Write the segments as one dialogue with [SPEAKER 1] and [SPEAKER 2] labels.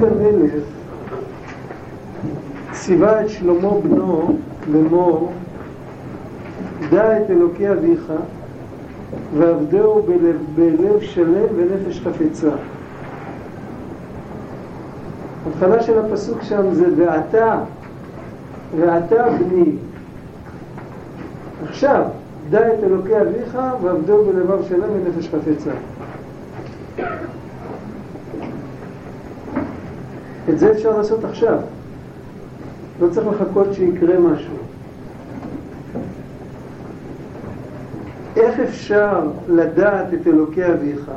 [SPEAKER 1] דוד המלך ציווה את שלמה בנו לאמור דע את אלוקי אביך ועבדהו בלב, בלב שלם ונפש חפצה. ההתחלה של הפסוק שם זה ואתה, ואתה בני. עכשיו, דע את אלוקי אביך ועבדהו בלבב שלם ונפש חפצה. את זה אפשר לעשות עכשיו. לא צריך לחכות שיקרה משהו. איך אפשר לדעת את אלוקי אביך?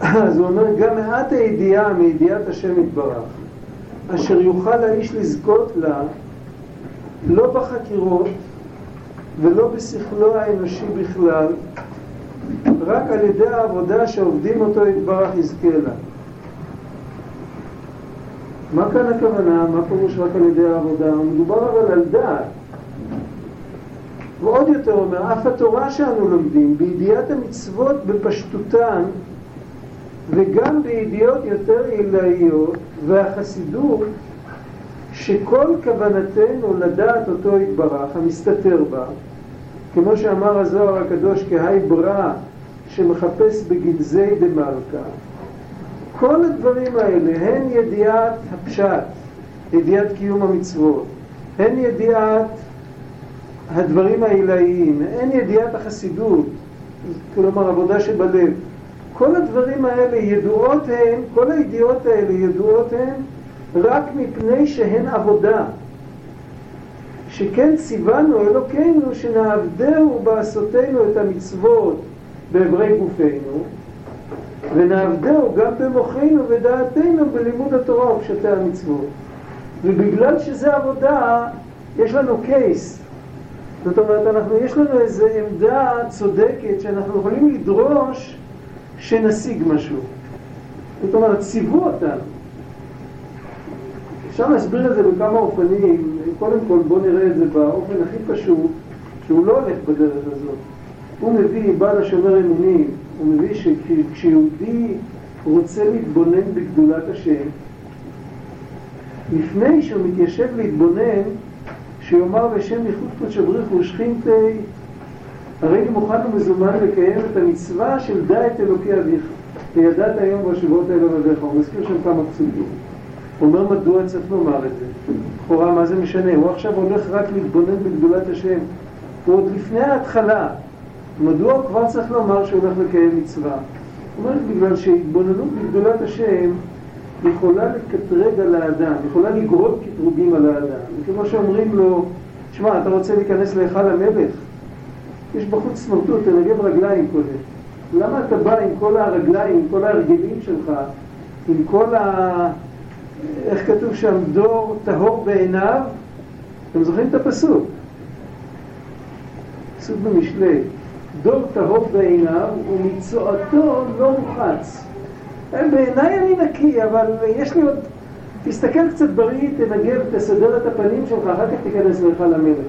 [SPEAKER 1] אז הוא אומר, גם מעט הידיעה מידיעת השם יתברך, אשר יוכל האיש לזכות לה, לא בחקירות ולא בשכלו האנושי בכלל, רק על ידי העבודה שעובדים אותו יתברך יזכה לה. מה כאן הכוונה? מה פירוש רק על ידי העבודה? מדובר אבל על דעת. ועוד יותר אומר, אף התורה שאנו לומדים, בידיעת המצוות בפשטותן, וגם בידיעות יותר עילאיות, והחסידות, שכל כוונתנו לדעת אותו יתברך, המסתתר בה, כמו שאמר הזוהר הקדוש כהי ברא שמחפש בגנזי דמלכה, כל הדברים האלה, הן ידיעת הפשט, ידיעת קיום המצוות, הן ידיעת הדברים העילאיים, הן ידיעת החסידות, כלומר עבודה שבלב. כל הדברים האלה ידועות הן, כל הידיעות האלה ידועות הן רק מפני שהן עבודה. שכן ציוונו אלוקינו שנעבדהו בעשותנו את המצוות באברי גופנו, ונעבדהו גם במוחנו ודעתנו בלימוד התורה ופשטי המצוות. ובגלל שזה עבודה, יש לנו קייס. זאת אומרת, אנחנו, יש לנו איזו עמדה צודקת שאנחנו יכולים לדרוש שנשיג משהו. זאת אומרת, ציוו אותנו. אפשר להסביר את זה בכמה אופנים. קודם כל, בואו נראה את זה באופן הכי פשוט, שהוא לא הולך בדרך הזאת. הוא מביא, בעל השומר אמונים, הוא מביא שכשיהודי רוצה להתבונן בגדולת השם, לפני שהוא מתיישב להתבונן, שיאמר בשם ייחוד קודש הבריך ושכינתי, הרי מוכן ומזומן לקיים את המצווה של דע את אלוקי אביך, וידעת היום בשבועות האלה בדרך. הוא מזכיר שם כמה פסוקים. הוא אומר מדוע צריך לומר את זה. לכאורה מה זה משנה? הוא עכשיו הולך רק להתבונן בגדולת השם. הוא עוד לפני ההתחלה. מדוע כבר צריך לומר שהוא הולך לקיים מצווה? הוא אומר בגלל שהתבוננות בגדולת השם יכולה לקטרג על האדם, יכולה לגרום קטרוגים על האדם. וכמו שאומרים לו, שמע, אתה רוצה להיכנס להיכל המלך? יש בחוץ סמרטוט, תנגב רגליים קודם. למה אתה בא עם כל הרגליים, עם כל ההרגלים שלך, עם כל ה... איך כתוב שם? דור טהור בעיניו? אתם זוכרים את הפסוק? פסוק במשלי. דור טהור בעיניו ומצואתו לא מוחץ. בעיניי אני נקי, אבל יש לי עוד... תסתכל קצת בריא, תנגב, תסדר את הפנים שלך, אחר כך תיכנס להיכל המלך.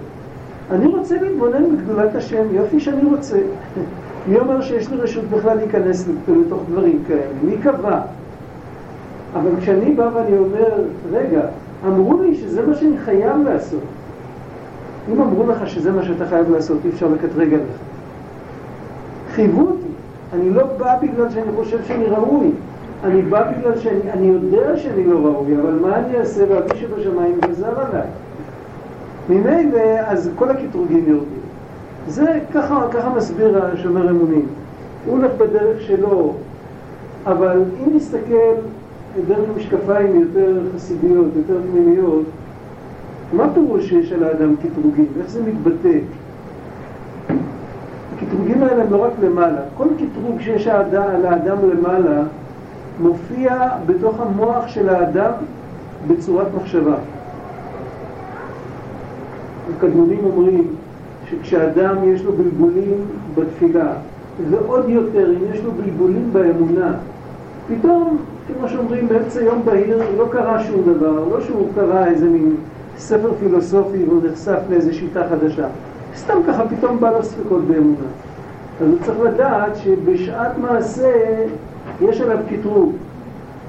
[SPEAKER 1] אני רוצה להתבונן בגדולת השם, יופי שאני רוצה. מי אומר שיש לי רשות בכלל להיכנס לתוך דברים כאלה? מי קבע? אבל כשאני בא ואני אומר, רגע, אמרו לי שזה מה שאני חייב לעשות. אם אמרו לך שזה מה שאתה חייב לעשות, אי אפשר לקטרג עליך. חייבו אותי. אני לא בא בגלל שאני חושב שאני ראוי. אני בא בגלל שאני יודע שאני לא ראוי, אבל מה אני אעשה ואבי שבשמיים גזר עליי? ממילא, אז כל הקטרוגים יורדים. זה ככה, ככה מסביר השומר אמונים. הוא הולך בדרך שלו, אבל אם נסתכל דרך משקפיים יותר חסידיות, יותר פנימיות, מה פירוש שיש על האדם קטרוגים? איך זה מתבטא? הקטרוגים האלה הם לא רק למעלה. כל קטרוג שיש על האדם למעלה מופיע בתוך המוח של האדם בצורת מחשבה. הקדמונים אומרים שכשאדם יש לו בלבולים בתפילה, ועוד יותר אם יש לו בלבולים באמונה, פתאום, כמו שאומרים, באמצע יום בהיר לא קרה שום דבר, לא שהוא קרא איזה מין ספר פילוסופי והוא נחשף לאיזו שיטה חדשה. סתם ככה פתאום בא לו ספקות באמונה. אז הוא צריך לדעת שבשעת מעשה יש עליו קטרוג.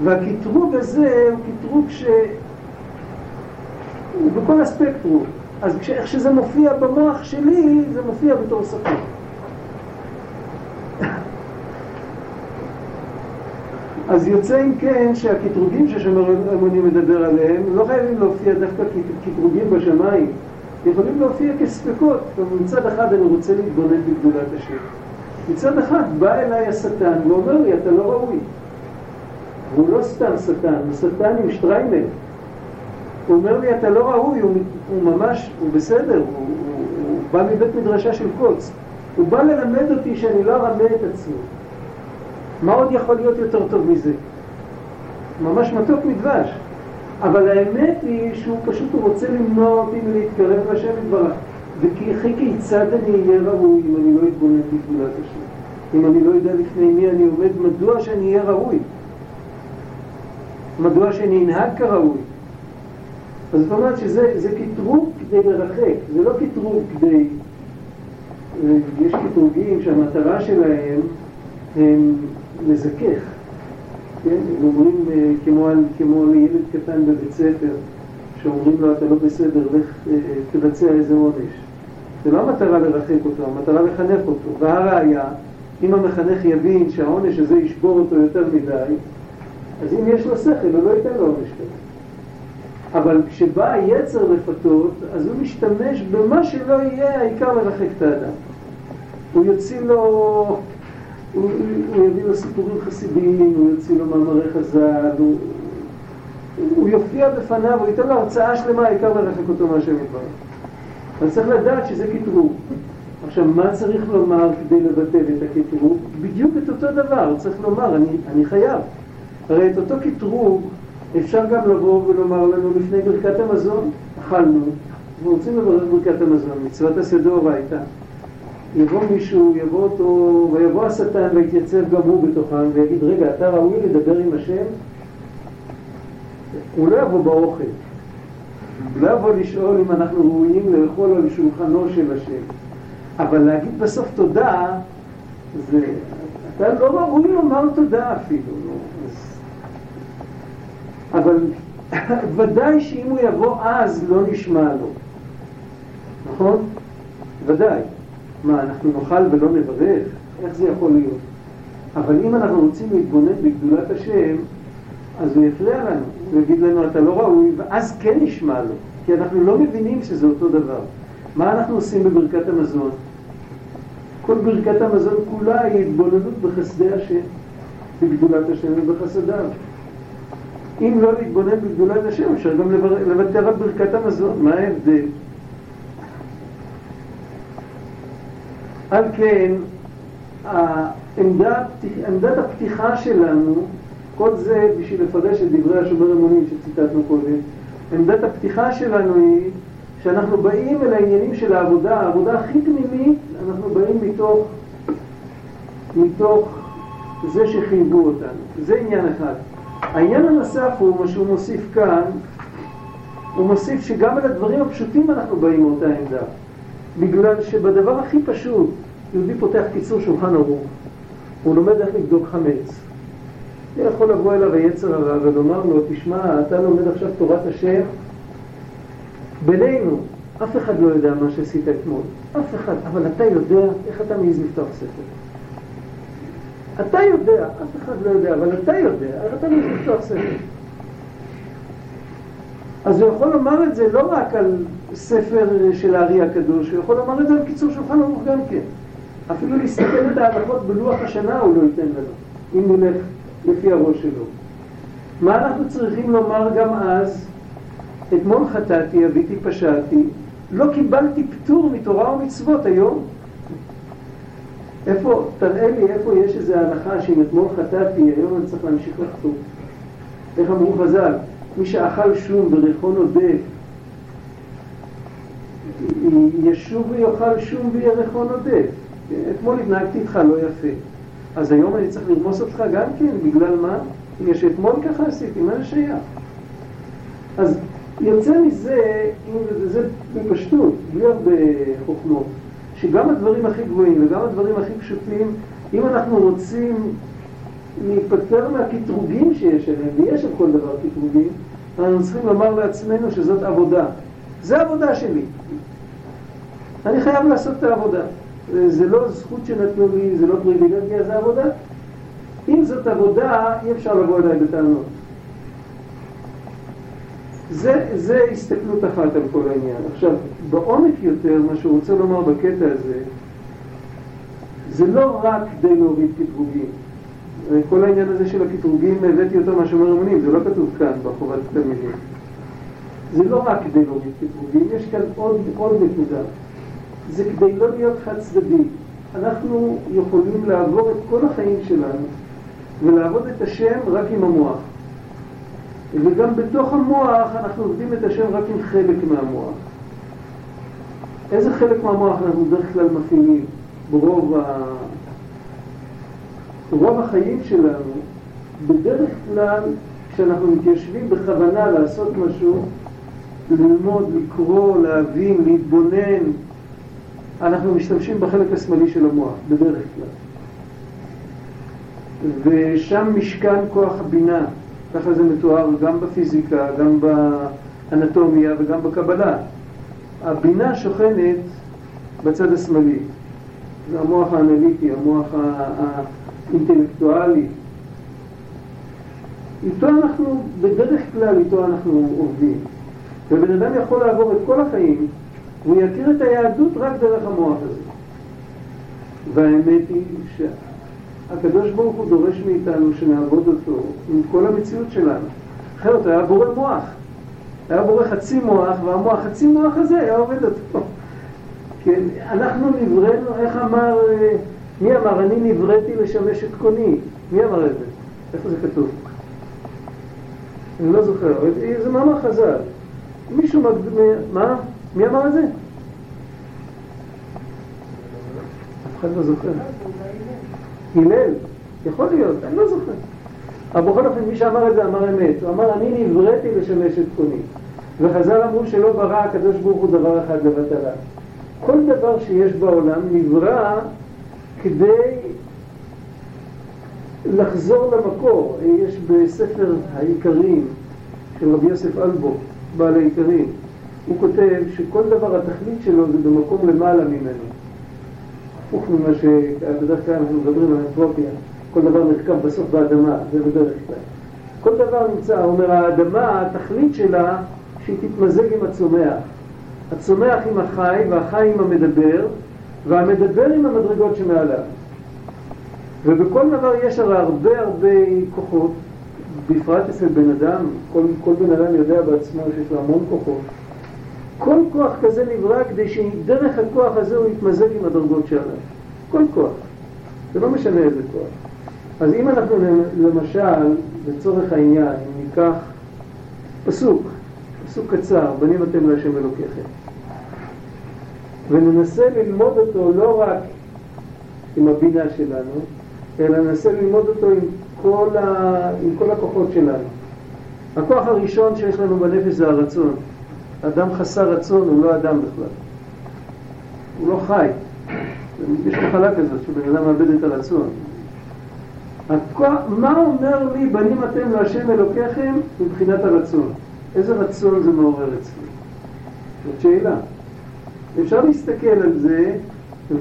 [SPEAKER 1] והקטרוג הזה הוא קטרוג ש... הוא בכל הספקטרום. אז איך שזה מופיע במוח שלי, זה מופיע בתור שפה. אז יוצא אם כן שהקטרוגים ששומר אמוני מדבר עליהם לא חייבים להופיע דווקא כקטרוגים בשמיים, יכולים להופיע כספקות. מצד אחד אני רוצה להתבונן בגדולת השם. מצד אחד בא אליי השטן ואומר לי, אתה לא ראוי. והוא לא סתם שטן, הוא שטן עם שטריימל. הוא אומר לי, אתה לא ראוי, הוא, הוא ממש, הוא בסדר, הוא, הוא, הוא בא מבית מדרשה של קוץ. הוא בא ללמד אותי שאני לא ארמה את עצמי. מה עוד יכול להיות יותר טוב מזה? ממש מתוק מדבש. אבל האמת היא שהוא פשוט רוצה למנוע אותי מלהתקרב לשם יתברך. וכי כיצד אני אהיה ראוי אם אני לא אתבונן בגבולת השם? אם אני לא יודע לפני מי אני עומד, מדוע שאני אהיה ראוי? מדוע שאני אנהג כראוי? אז זאת אומרת שזה קטרוג כדי לרחק, זה לא קטרוג כדי... יש קטרוגים שהמטרה שלהם הם לזכך, כן? אומרים אה, כמו, כמו לילד קטן בבית ספר, שאומרים לו אתה לא בסדר, לך אה, תבצע איזה עונש. זה לא המטרה לרחק אותו, המטרה לחנך אותו. והראיה, אם המחנך יבין שהעונש הזה ישבור אותו יותר מדי, אז אם יש לו שכל, הוא לא ייתן לו עונש כזה. אבל כשבא היצר לפתות, אז הוא משתמש במה שלא יהיה, העיקר לרחק את האדם. הוא יוציא לו, הוא, יביא לו סיפורים חסידיים, הוא יוציא לו מאמרי חז"ל, הוא, הוא יופיע בפניו, הוא ייתן לו הרצאה שלמה, העיקר לרחק אותו מהשם יתברך. אז צריך לדעת שזה קטרוג. עכשיו, מה צריך לומר כדי לבטל את הקטרוג? בדיוק את אותו דבר, צריך לומר, אני, אני חייב. הרי את אותו קטרוג אפשר גם לבוא ולומר לנו לפני ברכת המזון, אכלנו, ורוצים לברך ברכת המזון, מצוות הסדאורייתא. יבוא מישהו, יבוא אותו, ויבוא השטן ויתייצב גם הוא בתוכם ויגיד, רגע, אתה ראוי לדבר עם השם? הוא לא יבוא באוכל. לא יבוא לשאול אם אנחנו ראויים לאכול על שולחנו של השם. אבל להגיד בסוף תודה, זה... אתה לא ראוי לומר תודה אפילו. אבל ודאי שאם הוא יבוא אז לא נשמע לו. נכון? ודאי. מה, אנחנו נאכל ולא נברך? איך זה יכול להיות? אבל אם אנחנו רוצים להתבונן בגדולת השם, אז הוא יפריע לנו, הוא יגיד לנו אתה לא ראוי, ואז כן נשמע לו, כי אנחנו לא מבינים שזה אותו דבר. מה אנחנו עושים בברכת המזון? כל ברכת המזון כולה היא התבוננות בחסדי השם, בגדולת השם ובחסדיו. אם לא להתבונן בגדולת השם, אפשר גם לוותר על ברכת המזון, מה ההבדל? על כן, העמדה, עמדת הפתיחה שלנו, כל זה בשביל לפרש את דברי השומר אמונים שציטטנו קודם, עמדת הפתיחה שלנו היא שאנחנו באים אל העניינים של העבודה, העבודה הכי פנימית, אנחנו באים מתוך, מתוך זה שחייבו אותנו. זה עניין אחד. העניין הנוסף הוא, מה שהוא מוסיף כאן, הוא מוסיף שגם על הדברים הפשוטים אנחנו באים מאותה עמדה. בגלל שבדבר הכי פשוט, יהודי פותח קיצור שולחן ערוך, הוא לומד איך לבדוק חמץ. יכול לבוא אליו היצר הרע ולומר לו, תשמע, אתה לומד עכשיו תורת השם, בינינו, אף אחד לא יודע מה שעשית אתמול, אף אחד, אבל אתה יודע איך אתה מעז לפתוח ספר. אתה יודע, אף אחד לא יודע, אבל אתה יודע, איך אתה מעז לפתוח ספר. אז הוא יכול לומר את זה לא רק על ספר של הארי הקדוש, הוא יכול לומר את זה על קיצור שולחן ערוך גם כן. אפילו להסתכל את ההלכות בלוח השנה הוא לא ייתן לנו, אם נלך לפי הראש שלו. מה אנחנו צריכים לומר גם אז? אתמול חטאתי, אביתי פשעתי, לא קיבלתי פטור מתורה ומצוות היום. איפה, תראה לי איפה יש איזו הלכה שאם אתמול חטאתי, היום אני צריך להמשיך לחטוא. איך אמרו חז"ל? מי שאכל שום וריחו נודף, ישוב ויאכל שום וירחו נודף. אתמול התנהגתי איתך לא יפה. אז היום אני צריך לרמוס אותך גם כן, בגלל מה? בגלל שאתמול ככה עשיתי, מה זה שייך? אז יוצא מזה, זה בפשטות, בלי הרבה חוכמות, שגם הדברים הכי גבוהים וגם הדברים הכי פשוטים, אם אנחנו רוצים להיפטר מהקטרוגים שיש עליהם, ויש על כל דבר קטרוגים, אנחנו צריכים לומר לעצמנו שזאת עבודה. זה עבודה שלי. אני חייב לעשות את העבודה. זה לא זכות שנתנו לי, זה לא פריבילגיה, זה עבודה. אם זאת עבודה, אי אפשר לבוא אליי בטענות. זה, זה הסתכלות אחת על כל העניין. עכשיו, בעומק יותר, מה שהוא רוצה לומר בקטע הזה, זה לא רק כדי להוריד קטרוגים. כל העניין הזה של הקטרוגים, הבאתי אותו מהשומר אמונים, זה לא כתוב כאן בחובת התלמידים. זה לא רק כדי להוריד קטרוגים, יש כאן עוד, עוד נקודה. זה כדי לא להיות חד צדדי. אנחנו יכולים לעבור את כל החיים שלנו ולעבוד את השם רק עם המוח. וגם בתוך המוח אנחנו עובדים את השם רק עם חלק מהמוח. איזה חלק מהמוח אנחנו בדרך כלל מפעילים ברוב ה... רוב החיים שלנו, בדרך כלל כשאנחנו מתיישבים בכוונה לעשות משהו, ללמוד, לקרוא, להבין, להתבונן, אנחנו משתמשים בחלק השמאלי של המוח, בדרך כלל. ושם משכן כוח הבינה, ככה זה מתואר גם בפיזיקה, גם באנטומיה וגם בקבלה. הבינה שוכנת בצד השמאלי, זה המוח האנליטי, המוח האינטלקטואלי. איתו אנחנו, בדרך כלל איתו אנחנו עובדים. ובן אדם יכול לעבור את כל החיים, והוא יכיר את היהדות רק דרך המוח הזה. והאמת היא שהקדוש ברוך הוא דורש מאיתנו שנעבוד אותו עם כל המציאות שלנו. אחרת היה בורא מוח. היה בורא חצי מוח, והמוח, חצי מוח הזה היה עובד אותו. כן, אנחנו נבראנו, איך אמר, מי אמר, אני נבראתי לשמש את קוני? מי אמר את זה? איפה זה כתוב? אני לא זוכר, זה מאמר חז"ל. מישהו מגדיר, מה? מי אמר את זה? אף אחד לא זוכר. הלל, יכול להיות, אני לא זוכר. אבל בכל אופן, מי שאמר את זה אמר אמת. הוא אמר, אני נבראתי לשמש את קוני. וחז"ל אמרו שלא ברא הקדוש ברוך הוא דבר אחד לבטלה. כל דבר שיש בעולם נברא כדי לחזור למקור. יש בספר העיקרים של רבי יוסף אלבו, בעל העיקרים, הוא כותב שכל דבר, התכלית שלו זה במקום למעלה ממנו. הפוך ממה שבדרך כלל אנחנו מדברים על אנטרופיה, כל דבר נרקב בסוף באדמה, זה בדרך כלל. כל דבר נמצא, הוא אומר, האדמה, התכלית שלה, שהיא תתמזג עם הצומח. הצומח עם החי, והחי עם המדבר, והמדבר עם המדרגות שמעליו. ובכל דבר יש הרי הרבה הרבה כוחות, בפרט אצל בן אדם, כל, כל בן אדם יודע בעצמו שיש לו המון כוחות. כל כוח כזה נברא כדי שדרך הכוח הזה הוא יתמזג עם הדרגות שעליו. כל כוח. זה לא משנה איזה כוח. אז אם אנחנו למשל, לצורך העניין, אם ניקח פסוק, פסוק קצר, בנים אתם להשם אלוקיכם, וננסה ללמוד אותו לא רק עם הבינה שלנו, אלא ננסה ללמוד אותו עם כל, ה... עם כל הכוחות שלנו. הכוח הראשון שיש לנו בנפש זה הרצון. אדם חסר רצון הוא לא אדם בכלל. הוא לא חי. יש מחלה כזאת שבן אדם מאבד את הרצון. הכוח, מה אומר לי בנים אתם להשם אלוקיכם מבחינת הרצון? איזה רצון זה מעורר אצלי? זאת שאלה. אפשר להסתכל על זה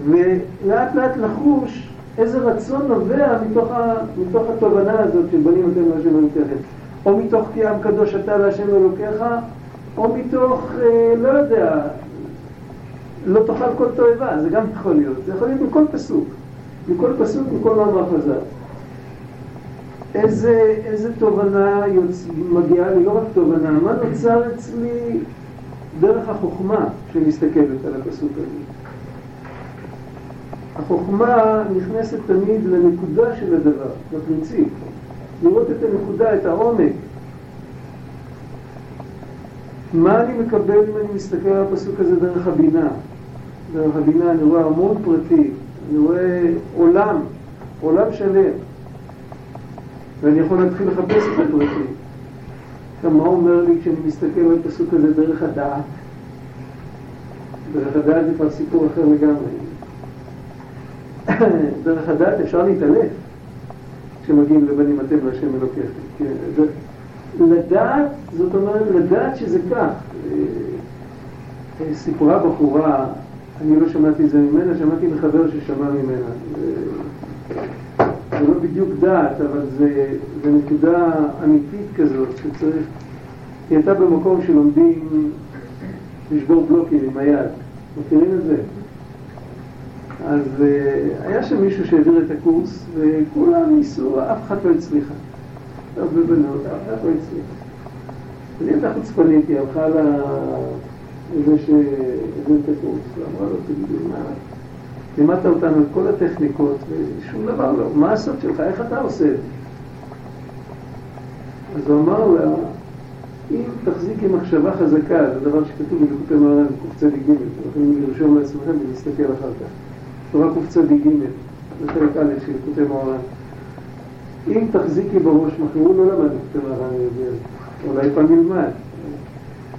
[SPEAKER 1] ולאט לאט לחוש איזה רצון נובע מתוך, ה, מתוך התובנה הזאת של בנים אתם להשם אלוקיכם. או מתוך כי עם קדוש אתה להשם אלוקיך, או מתוך, אה, לא יודע, לא תאכל כל תועבה, זה גם יכול להיות. זה יכול להיות מכל פסוק. מכל פסוק, מכל מאמר חז"ל. איזה, איזה תובנה יוצ... מגיעה לי, לא רק תובנה, מה נוצר אצלי דרך החוכמה שמסתכלת על הפסוק הזה. החוכמה נכנסת תמיד לנקודה של הדבר, לפרינציפ. לראות את הנקודה, את העומק. מה אני מקבל אם אני מסתכל על הפסוק הזה דרך הבינה? דרך הבינה אני רואה המון פרטי, אני רואה עולם, עולם שלם. ואני יכול להתחיל לחפש את הפרטים. עכשיו, מה אומר לי כשאני מסתכל על הפסוק הזה דרך הדעת? דרך הדעת זה כבר סיפור אחר לגמרי. דרך הדעת אפשר להתעלף. כשמגיעים לבנים אתם להשם אלוקיכם. כן, לדעת, זאת אומרת, לדעת שזה כך. אה, סיפורה בחורה, אני לא שמעתי את זה ממנה, שמעתי מחבר ששמע ממנה. זה לא בדיוק דעת, אבל זה, זה נקודה אמיתית כזאת שצריך... היא הייתה במקום שלומדים לשבור בלוקים עם היד. מכירים את זה? אז uh, היה שם מישהו שהעביר את הקורס, וכולם ניסו, אף אחד לא הצליחה. הרבה בנות, אף אחד לא הצליח. אני הייתה חוצפנית, היא הלכה לזה שהעביר את הקורס, ואמרה לו, תגידי, מה? לימדת אותנו את כל הטכניקות, ושום דבר לא. מה הסוד שלך? איך אתה עושה את זה? אז הוא אמר לה, אם תחזיקי מחשבה חזקה, זה דבר שכתוב בליקוטי מרן, קצ"ג, אתם יכולים לרשום לעצמכם ולהסתכל אחר כך. תורה קצ"ג, זה חלק א' של ליקוטי מרן. אם תחזיקי בראש, הוא לא למד ליקוטי מרן, אולי פעם נלמד.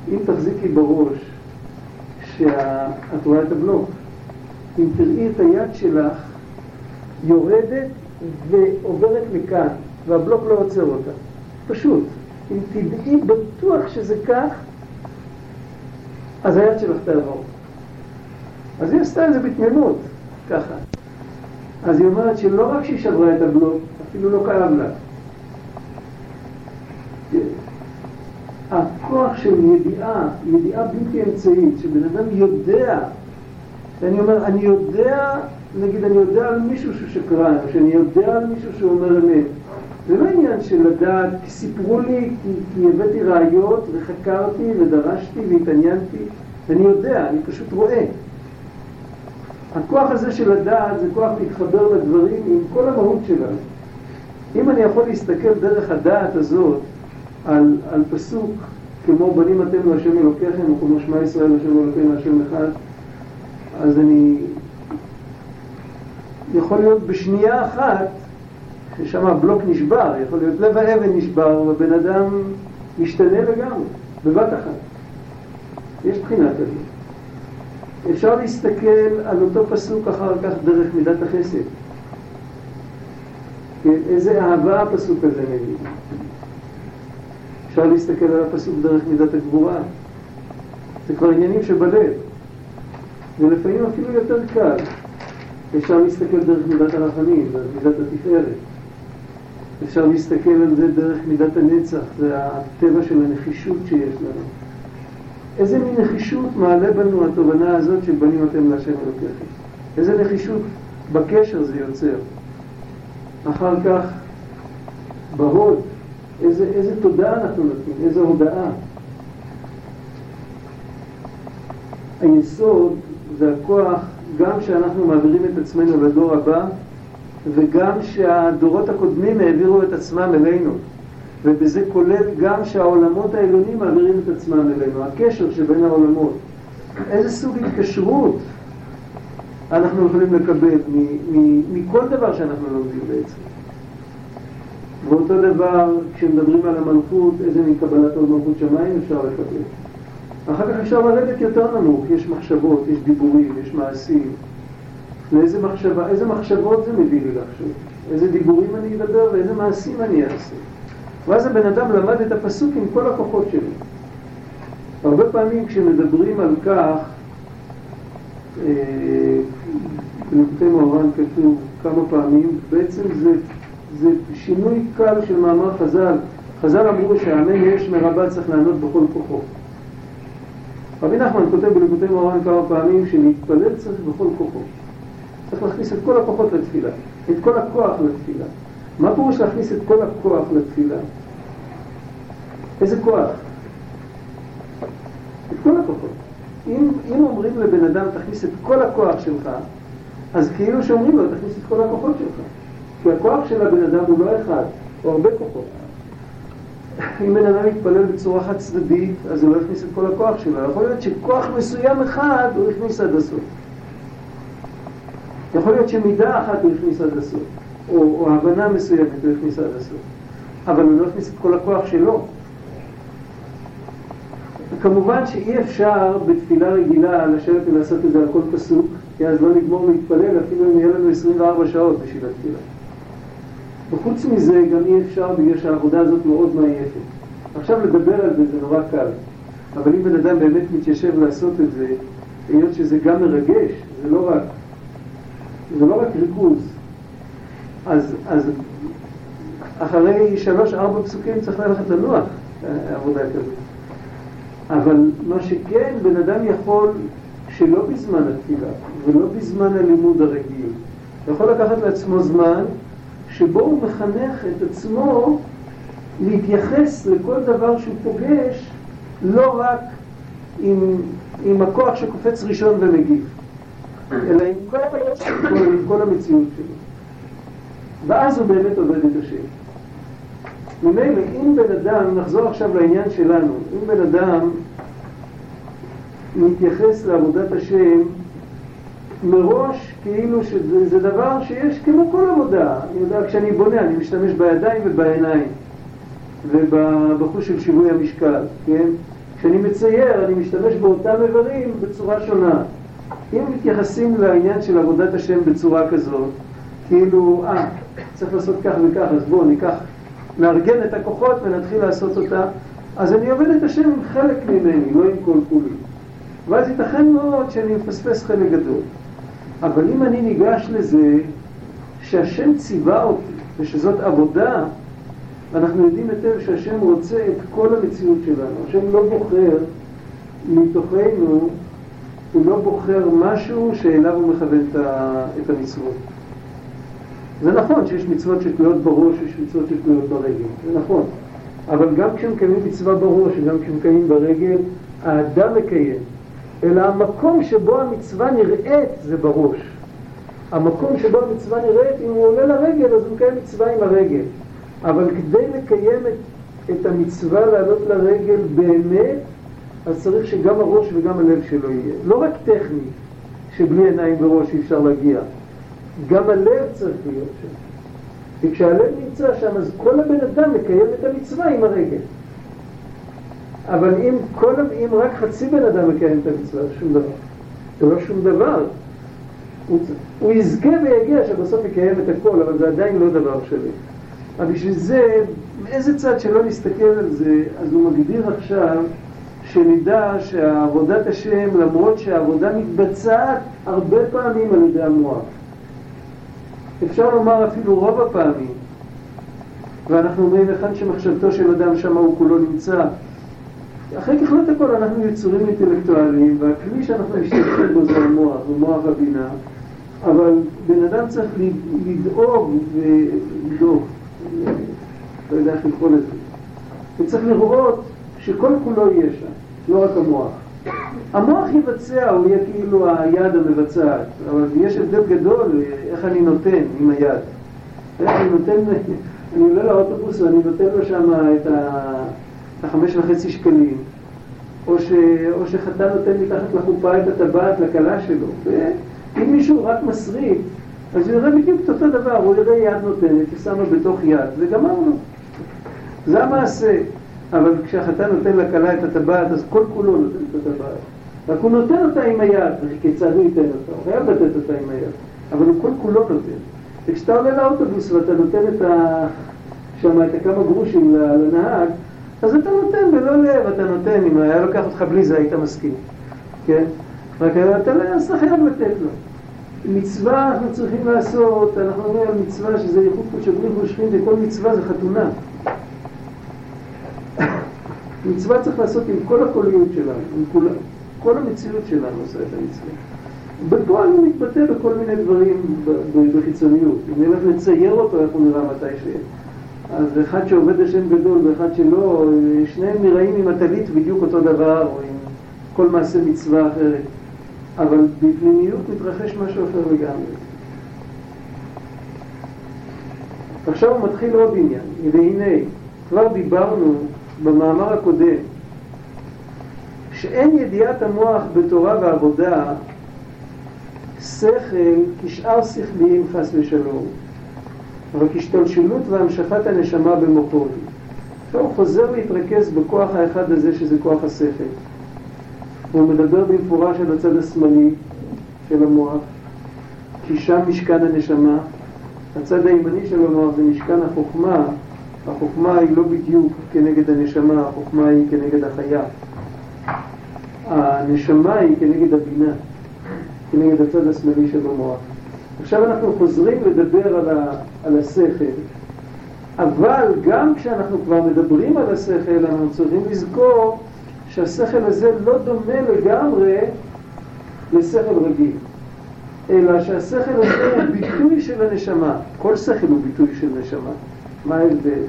[SPEAKER 1] אם תחזיקי בראש שאת רואה את הבלוק, אם תראי את היד שלך יורדת ועוברת מכאן, והבלוק לא עוצר אותה. פשוט. אם תדעי בטוח שזה כך, אז היד שלך תעבור. אז היא עשתה את זה בתמימות, ככה. אז היא אומרת שלא רק שהיא שברה את הבלוק, אפילו לא כאב לה. הכוח של ידיעה, ידיעה בלתי אמצעית, שבן אדם יודע, ואני אומר, אני יודע, נגיד אני יודע על מישהו שהוא שקרן, או שאני יודע על מישהו שהוא אומר אמת, זה לא עניין של לדעת, כי סיפרו לי, כי, כי הבאתי ראיות וחקרתי ודרשתי והתעניינתי, ואני יודע, אני פשוט רואה. הכוח הזה של לדעת זה כוח להתחבר לדברים עם כל המהות שלנו. אם אני יכול להסתכל דרך הדעת הזאת על, על פסוק כמו בנים אתם להשם אלוקיכם, או כמו שמע ישראל להשם אלוקינו להשם אחד, אז אני יכול להיות בשנייה אחת ששם הבלוק נשבר, יכול להיות לב האבן נשבר, ובן אדם משתנה לגמרי, בבת אחת. יש בחינה כזאת. אפשר להסתכל על אותו פסוק אחר כך דרך מידת החסד. איזה אהבה הפסוק הזה נגיד. אפשר להסתכל על הפסוק דרך מידת הגבורה. זה כבר עניינים שבלב. ולפעמים אפילו יותר קל. אפשר להסתכל דרך מידת הרחמים, דרך מידת התפארת. אפשר להסתכל על זה דרך מידת הנצח, זה הטבע של הנחישות שיש לנו. איזה מין נחישות מעלה בנו התובנה הזאת של בנים אתם להשם אלוקיכם? איזה נחישות בקשר זה יוצר? אחר כך, בהוד, איזה, איזה תודה אנחנו נותנים, איזה הודאה. היסוד זה הכוח גם שאנחנו מעבירים את עצמנו לדור הבא, וגם שהדורות הקודמים העבירו את עצמם אלינו. ובזה כולל גם שהעולמות העליונים מעבירים את עצמם אלינו, הקשר שבין העולמות. איזה סוג התקשרות אנחנו יכולים לקבל מכל דבר שאנחנו לומדים בעצם. ואותו דבר, כשמדברים על המלכות, איזה מין קבלת עוד מלכות שמיים אפשר לקבל. אחר כך אפשר לרדת יותר נמוך, יש מחשבות, יש דיבורים, יש מעשים. לאיזה מחשבה, איזה מחשבות זה מביא לי לחשוב, איזה דיבורים אני אדבר ואיזה מעשים אני אעשה. ואז הבן אדם למד את הפסוק עם כל הכוחות שלו. הרבה פעמים כשמדברים על כך, בנקודי אה, מוהר"ן כתוב כמה פעמים, בעצם זה, זה שינוי קל של מאמר חז"ל. חז"ל אמרו שהאמן יש מרבה צריך לענות בכל כוחו. רבי נחמן כותב בנקודי מוהר"ן כמה פעמים שלהתפלל צריך בכל כוחו. צריך להכניס את כל הכוחות לתפילה, את כל הכוח לתפילה. מה פירוש להכניס את כל הכוח לתפילה? איזה כוח? את כל הכוחות. אם, אם אומרים לבן אדם תכניס את כל הכוח שלך, אז כאילו שאומרים לו תכניס את כל הכוחות שלך. כי הכוח של הבן אדם הוא לא אחד, הוא הרבה כוחות. אם בן אדם יתפלל בצורה חד צדדית, אז הוא לא יכניס את כל הכוח שלו. יכול להיות שכוח מסוים אחד הוא הכניס עד הסוף. יכול להיות שמידה אחת הוא הכניס עד הסוף, או, או הבנה מסוימת הוא הכניס עד הסוף, אבל הוא לא הכניס את כל הכוח שלו. כמובן שאי אפשר בתפילה רגילה לשבת ולעשות את זה על כל פסוק, כי אז לא נגמור להתפלל אפילו אם יהיה לנו 24 שעות בשביל התפילה. וחוץ מזה גם אי אפשר בגלל שהעבודה הזאת מאוד מעייפת. עכשיו לדבר על זה זה נורא קל, אבל אם בן אדם באמת מתיישב לעשות את זה, היות שזה גם מרגש, זה לא רק, זה לא רק ריכוז, אז, אז אחרי שלוש-ארבע פסוקים צריך ללכת לנוח, עבודה כזאת. אבל מה שכן, בן אדם יכול, שלא בזמן התפילה ולא בזמן הלימוד הרגיל, יכול לקחת לעצמו זמן שבו הוא מחנך את עצמו להתייחס לכל דבר שהוא פוגש לא רק עם, עם הכוח שקופץ ראשון ומגיב, אלא עם כל, עם כל המציאות שלו. ואז הוא באמת עובד את השם. ממילא, אם בן אדם, נחזור עכשיו לעניין שלנו, אם בן אדם מתייחס לעבודת השם מראש כאילו שזה דבר שיש כמו כל עבודה. יודע, כשאני בונה, אני משתמש בידיים ובעיניים ובחוש של שיווי המשקל, כן? כשאני מצייר, אני משתמש באותם איברים בצורה שונה. אם מתייחסים לעניין של עבודת השם בצורה כזאת, כאילו, אה, צריך לעשות כך וכך, אז בואו ניקח, נארגן את הכוחות ונתחיל לעשות אותה, אז אני עובד את השם עם חלק ממני, לא עם כל כולי. ואז ייתכן מאוד שאני מפספס חלק גדול. אבל אם אני ניגש לזה שהשם ציווה אותי ושזאת עבודה, אנחנו יודעים היטב שהשם רוצה את כל המציאות שלנו. השם לא בוחר מתוכנו, הוא לא בוחר משהו שאליו הוא מכוון את המצוות. זה נכון שיש מצוות שתלויות בראש ויש מצוות שתלויות ברגל, זה נכון. אבל גם כשמקיימים מצווה בראש וגם כשמקיימים ברגל, האדם מקיים. אלא המקום שבו המצווה נראית זה בראש. המקום שבו המצווה נראית, אם הוא עולה לרגל, אז הוא מקיים מצווה עם הרגל. אבל כדי לקיים את, את המצווה לעלות לרגל באמת, אז צריך שגם הראש וגם הלב שלו יהיה. לא רק טכני, שבלי עיניים וראש אי אפשר להגיע. גם הלב צריך להיות שם. וכשהלב נמצא שם, אז כל הבן אדם מקיים את המצווה עם הרגל. אבל אם, כל, אם רק חצי בן אדם מקיים את המצווה, זה שום דבר. זה לא שום דבר. הוא, הוא יזכה ויגיע שבסוף יקיים את הכל, אבל זה עדיין לא דבר שלי. אבל בשביל זה, מאיזה צד שלא נסתכל על זה, אז הוא מגדיר עכשיו שנדע שעבודת השם, למרות שהעבודה מתבצעת הרבה פעמים על ידי המוח. אפשר לומר אפילו רוב הפעמים. ואנחנו אומרים היכן שמחשבתו של אדם שם הוא כולו נמצא. אחרי ככלות הכל אנחנו יצורים אינטלקטואליים, והכלי שאנחנו משתמשים בו זה המוח, הוא מוח הבינה, אבל בן אדם צריך לדאוג ולדאוג, לא יודע איך לקרוא לזה. הוא צריך לראות שכל כולו יהיה שם, לא רק המוח. המוח יבצע, הוא יהיה כאילו היד המבצעת, אבל יש הבדל גדול איך אני נותן עם היד. איך אני נותן, אני עולה לאוטובוס ואני נותן לו שם את ה... החמש וחצי שקלים, או, ש... או שחתן נותן מתחת לחופה את הטבעת לכלה שלו. ואם מישהו רק מסריט, אז הוא יראה בדיוק את אותו דבר, הוא יראה יד נותנת, היא שמה בתוך יד, וגמרנו. זה המעשה. אבל כשהחתן נותן לכלה את הטבעת, אז כל כולו נותן את הטבעת. רק הוא נותן אותה עם היד, וכיצד הוא ייתן אותה? הוא חייב לתת אותה עם היד, אבל הוא כל כולו נותן. וכשאתה עולה לאוטובוס ואתה נותן את ה... שם את הכמה גרושים לנהג, אז אתה נותן ולא לב, אתה נותן, אם היה לוקח אותך בלי זה היית מסכים, כן? רק אתה לא אז חייב לתת לו. מצווה אנחנו צריכים לעשות, אנחנו אומרים על מצווה שזה ייחוד קודשו בריחו שכין וכל מצווה זה חתונה. מצווה צריך לעשות עם כל הקוליות שלנו, עם כל, כל המציאות שלנו עושה את המצווה. בפועל הוא מתבטא בכל מיני דברים בחיצוניות. אם נלך לצייר אותו, איך הוא נראה מתי ש... אז אחד שעובד השם גדול ואחד שלא, שניהם נראים עם הטלית בדיוק אותו דבר, או עם כל מעשה מצווה אחרת. אבל בפנימיות מתרחש משהו אחר לגמרי. עכשיו הוא מתחיל עוד עניין, והנה, כבר דיברנו במאמר הקודם, שאין ידיעת המוח בתורה ועבודה שכל כשאר שכליים חס ושלום, רק השתלשלות והמשכת הנשמה במוחו. עכשיו הוא חוזר להתרכז בכוח האחד הזה שזה כוח השכל. הוא מדבר במפורש על הצד השמאלי של המוח, כי שם משכן הנשמה, הצד הימני של המוח זה משכן החוכמה, החוכמה היא לא בדיוק כנגד הנשמה, החוכמה היא כנגד החיה. הנשמה היא כנגד הבינה, כנגד הצד השמאלי של המוח. עכשיו אנחנו חוזרים לדבר על, ה, על השכל, אבל גם כשאנחנו כבר מדברים על השכל, אנחנו צריכים לזכור שהשכל הזה לא דומה לגמרי לשכל רגיל, אלא שהשכל הזה הוא ביטוי של הנשמה. כל שכל הוא ביטוי של נשמה. מה ההבדל?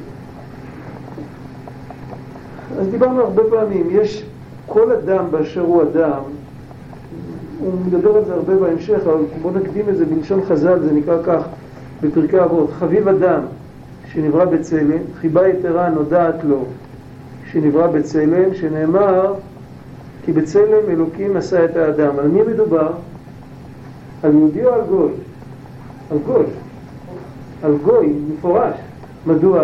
[SPEAKER 1] אז דיברנו הרבה פעמים, יש כל אדם באשר הוא אדם, הוא מדבר על זה הרבה בהמשך, אבל בואו נקדים את זה בלשון חז"ל, זה נקרא כך בפרקי אבות, חביב אדם שנברא בצלם, חיבה יתרה נודעת לו שנברא בצלם, שנאמר כי בצלם אלוקים עשה את האדם. על מי מדובר? על יהודי או על גוי? על גוי. על גוי, מפורש. מדוע?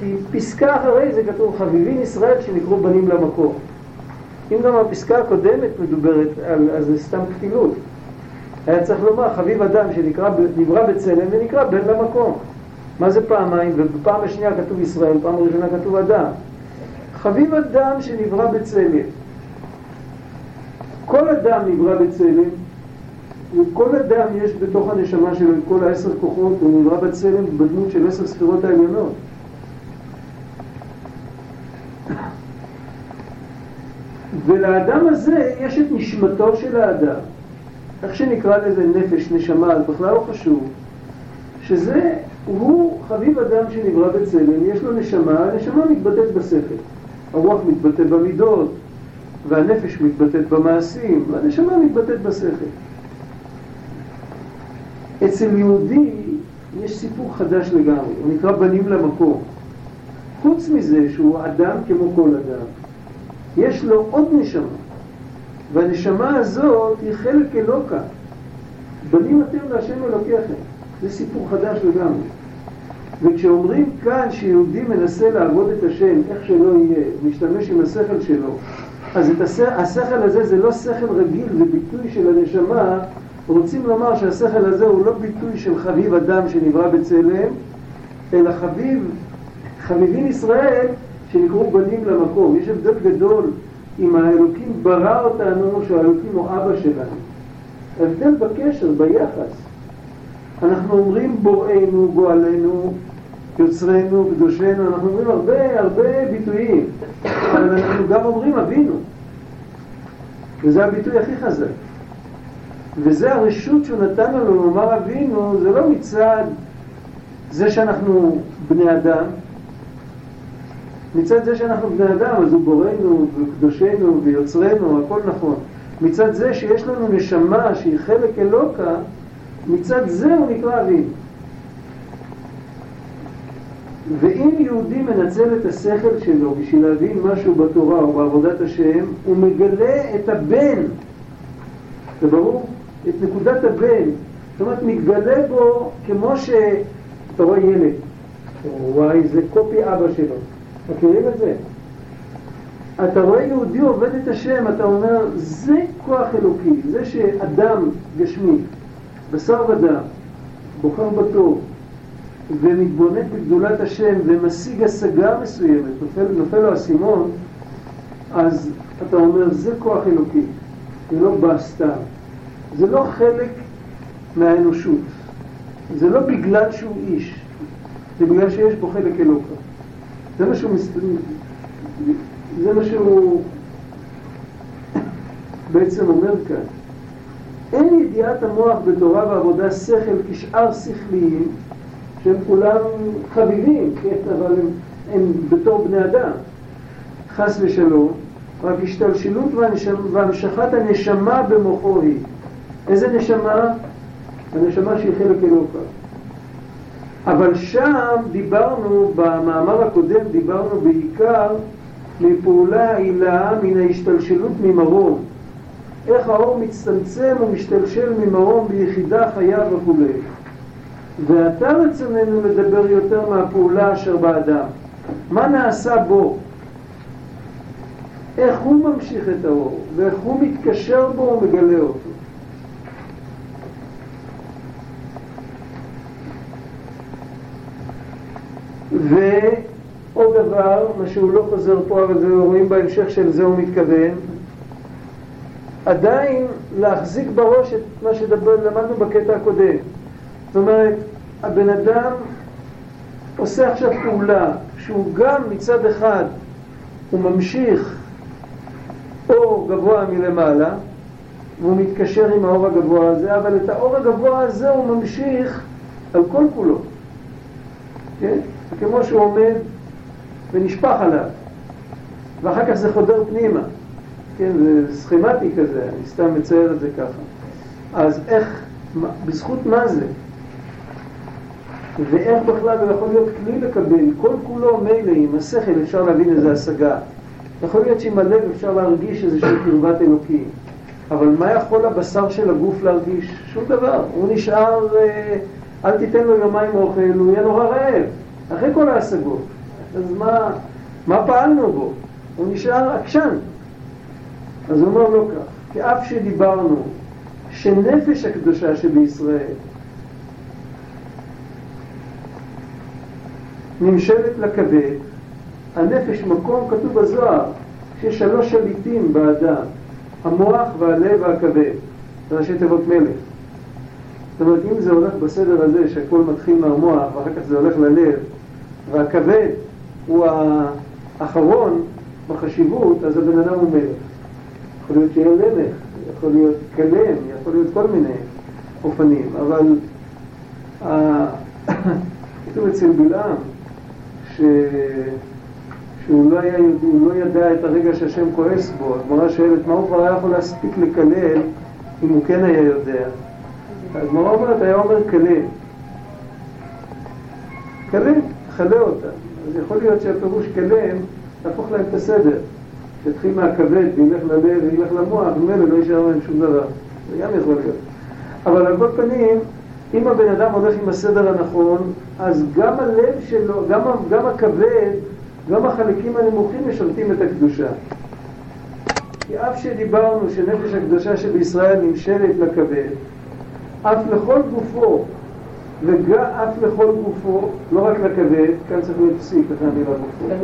[SPEAKER 1] כי פסקה אחרי זה כתוב חביבין ישראל שנקראו בנים למקור. אם גם הפסקה הקודמת מדוברת על, אז זה סתם כפילות. היה צריך לומר חביב אדם שנברא בצלם ונקרא בן למקום. מה זה פעמיים? ובפעם השנייה כתוב ישראל, פעם ראשונה כתוב אדם. חביב אדם שנברא בצלם. כל אדם נברא בצלם, וכל אדם יש בתוך הנשמה שלו כל העשר כוחות, הוא נברא בצלם בדמות של עשר ספירות העליונות. ולאדם הזה יש את נשמתו של האדם, איך שנקרא לזה נפש, נשמה, אז בכלל לא חשוב, שזה, הוא חביב אדם שנברא בצלם, יש לו נשמה, הנשמה מתבטאת בשכל, הרוח מתבטאת במידות, והנפש מתבטאת במעשים, והנשמה מתבטאת בשכל. אצל יהודי יש סיפור חדש לגמרי, הוא נקרא בנים למקום. חוץ מזה שהוא אדם כמו כל אדם, יש לו עוד נשמה, והנשמה הזאת היא חלק אלוקה. בנים אתם להשם אלוקיכם. זה סיפור חדש לגמרי. וכשאומרים כאן שיהודי מנסה לעבוד את השם, איך שלא יהיה, משתמש עם השכל שלו, אז השכל, השכל הזה זה לא שכל רגיל, זה ביטוי של הנשמה. רוצים לומר שהשכל הזה הוא לא ביטוי של חביב אדם שנברא בצלם, אלא חביב, חביבין ישראל שנקראו בנים למקום. יש הבדל גדול אם האלוקים ברא אותנו שהאלוקים הוא אבא שלנו. הבדל בקשר, ביחס. אנחנו אומרים בוראנו, גואלנו, יוצרנו, קדושנו, אנחנו אומרים הרבה הרבה ביטויים, אבל אנחנו גם אומרים אבינו. וזה הביטוי הכי חזק. וזה הרשות שהוא נתן לנו לומר אבינו, זה לא מצד זה שאנחנו בני אדם, מצד זה שאנחנו בני אדם, אז הוא בורנו וקדושנו ויוצרנו, הכל נכון. מצד זה שיש לנו נשמה שהיא חלק אלוקה, מצד זה הוא נקרא אבינו. ואם יהודי מנצל את השכל שלו בשביל להבין משהו בתורה או בעבודת השם, הוא מגלה את הבן, זה ברור? את נקודת הבן. זאת אומרת, מתגלה בו כמו שאתה רואה ילד, וואי, זה קופי אבא שלו. מכירים את זה? אתה רואה יהודי עובד את השם, אתה אומר, זה כוח אלוקי, זה שאדם גשמי, בשר ודם, בוחר בטוב, ומתבונן בגדולת השם ומשיג השגה מסוימת, נופל, נופל לו האסימון, אז אתה אומר, זה כוח אלוקי, זה לא בא סתם, זה לא חלק מהאנושות, זה לא בגלל שהוא איש, זה בגלל שיש בו חלק אלוקה. זה מה שהוא, זה מה שהוא בעצם אומר כאן. אין ידיעת המוח בתורה ועבודה שכל כשאר שכליים שהם כולם חביבים, כן, אבל הם, הם בתור בני אדם, חס ושלום, רק השתלשלות והמשכת הנשמה במוחו היא. איזה נשמה? הנשמה שהיא חלק אלוקה. אבל שם דיברנו, במאמר הקודם דיברנו בעיקר מפעולה עילה מן ההשתלשלות ממרום. איך האור מצטמצם ומשתלשל ממרום ביחידה חיה וכולי. ועתה רצוננו לדבר יותר מהפעולה אשר באדם. מה נעשה בו? איך הוא ממשיך את האור, ואיך הוא מתקשר בו ומגלה אותו. ועוד דבר, מה שהוא לא חוזר פה, אבל זה רואים בהמשך של זה הוא מתכוון, עדיין להחזיק בראש את מה שלמדנו בקטע הקודם. זאת אומרת, הבן אדם עושה עכשיו פעולה שהוא גם מצד אחד הוא ממשיך אור גבוה מלמעלה והוא מתקשר עם האור הגבוה הזה, אבל את האור הגבוה הזה הוא ממשיך על כל כולו. כן? כמו שהוא עומד ונשפך עליו, ואחר כך זה חודר פנימה. כן, זה סכמטי כזה, אני סתם מצייר את זה ככה. אז איך, בזכות מה זה? ואיך בכלל הוא יכול להיות כלי לקבל, כל כולו מילא, עם השכל אפשר להבין איזה השגה. יכול להיות שעם הלב אפשר להרגיש איזושהי קרבת אלוקים. אבל מה יכול הבשר של הגוף להרגיש? שום דבר. הוא נשאר, אה, אל תיתן לו יומיים אוכל, הוא יהיה נורא רעב. אחרי כל ההשגות. אז מה, מה פעלנו בו? הוא נשאר עקשן. אז הוא אומר לו כך, כי אף שדיברנו שנפש הקדושה שבישראל נמשלת לכבד, הנפש מקום כתוב בזוהר שיש שלוש שליטים באדם, המוח והלב והכבד, ראשי תיבות מלך. זאת אומרת, אם זה הולך בסדר הזה שהכל מתחיל מהמוח ואחר כך זה הולך ללב והכבד הוא האחרון בחשיבות, אז הבן אדם הוא מלך. יכול להיות שיהיה מלך, יכול להיות כלם, יכול להיות כל מיני אופנים, אבל כתוב אצל בלעם ש... שהוא לא, היה, הוא לא ידע את הרגע שהשם כועס בו, הגמרא שואלת מה הוא כבר היה יכול להספיק לקלל אם הוא כן היה יודע. הגמרא אומרת, היה אומר כלל. כלל, חלה אותה. אז יכול להיות שהפירוש כלם, תהפוך להם את הסדר. שיתחיל מהכבד וילך ללב וילך למוח, ממילא לא יישאר להם שום דבר. זה גם יכול להיות. אבל על כל פנים, אם הבן אדם הולך עם הסדר הנכון, אז גם הלב שלו, גם, גם הכבד, גם החלקים הנמוכים משרתים את הקדושה. כי אף שדיברנו שנפש הקדושה שבישראל נמשלת לכבד, אף לכל גופו, ואף לכל גופו, לא רק לכבד, כאן צריך להיות פסיק, אחרי המילה גופו.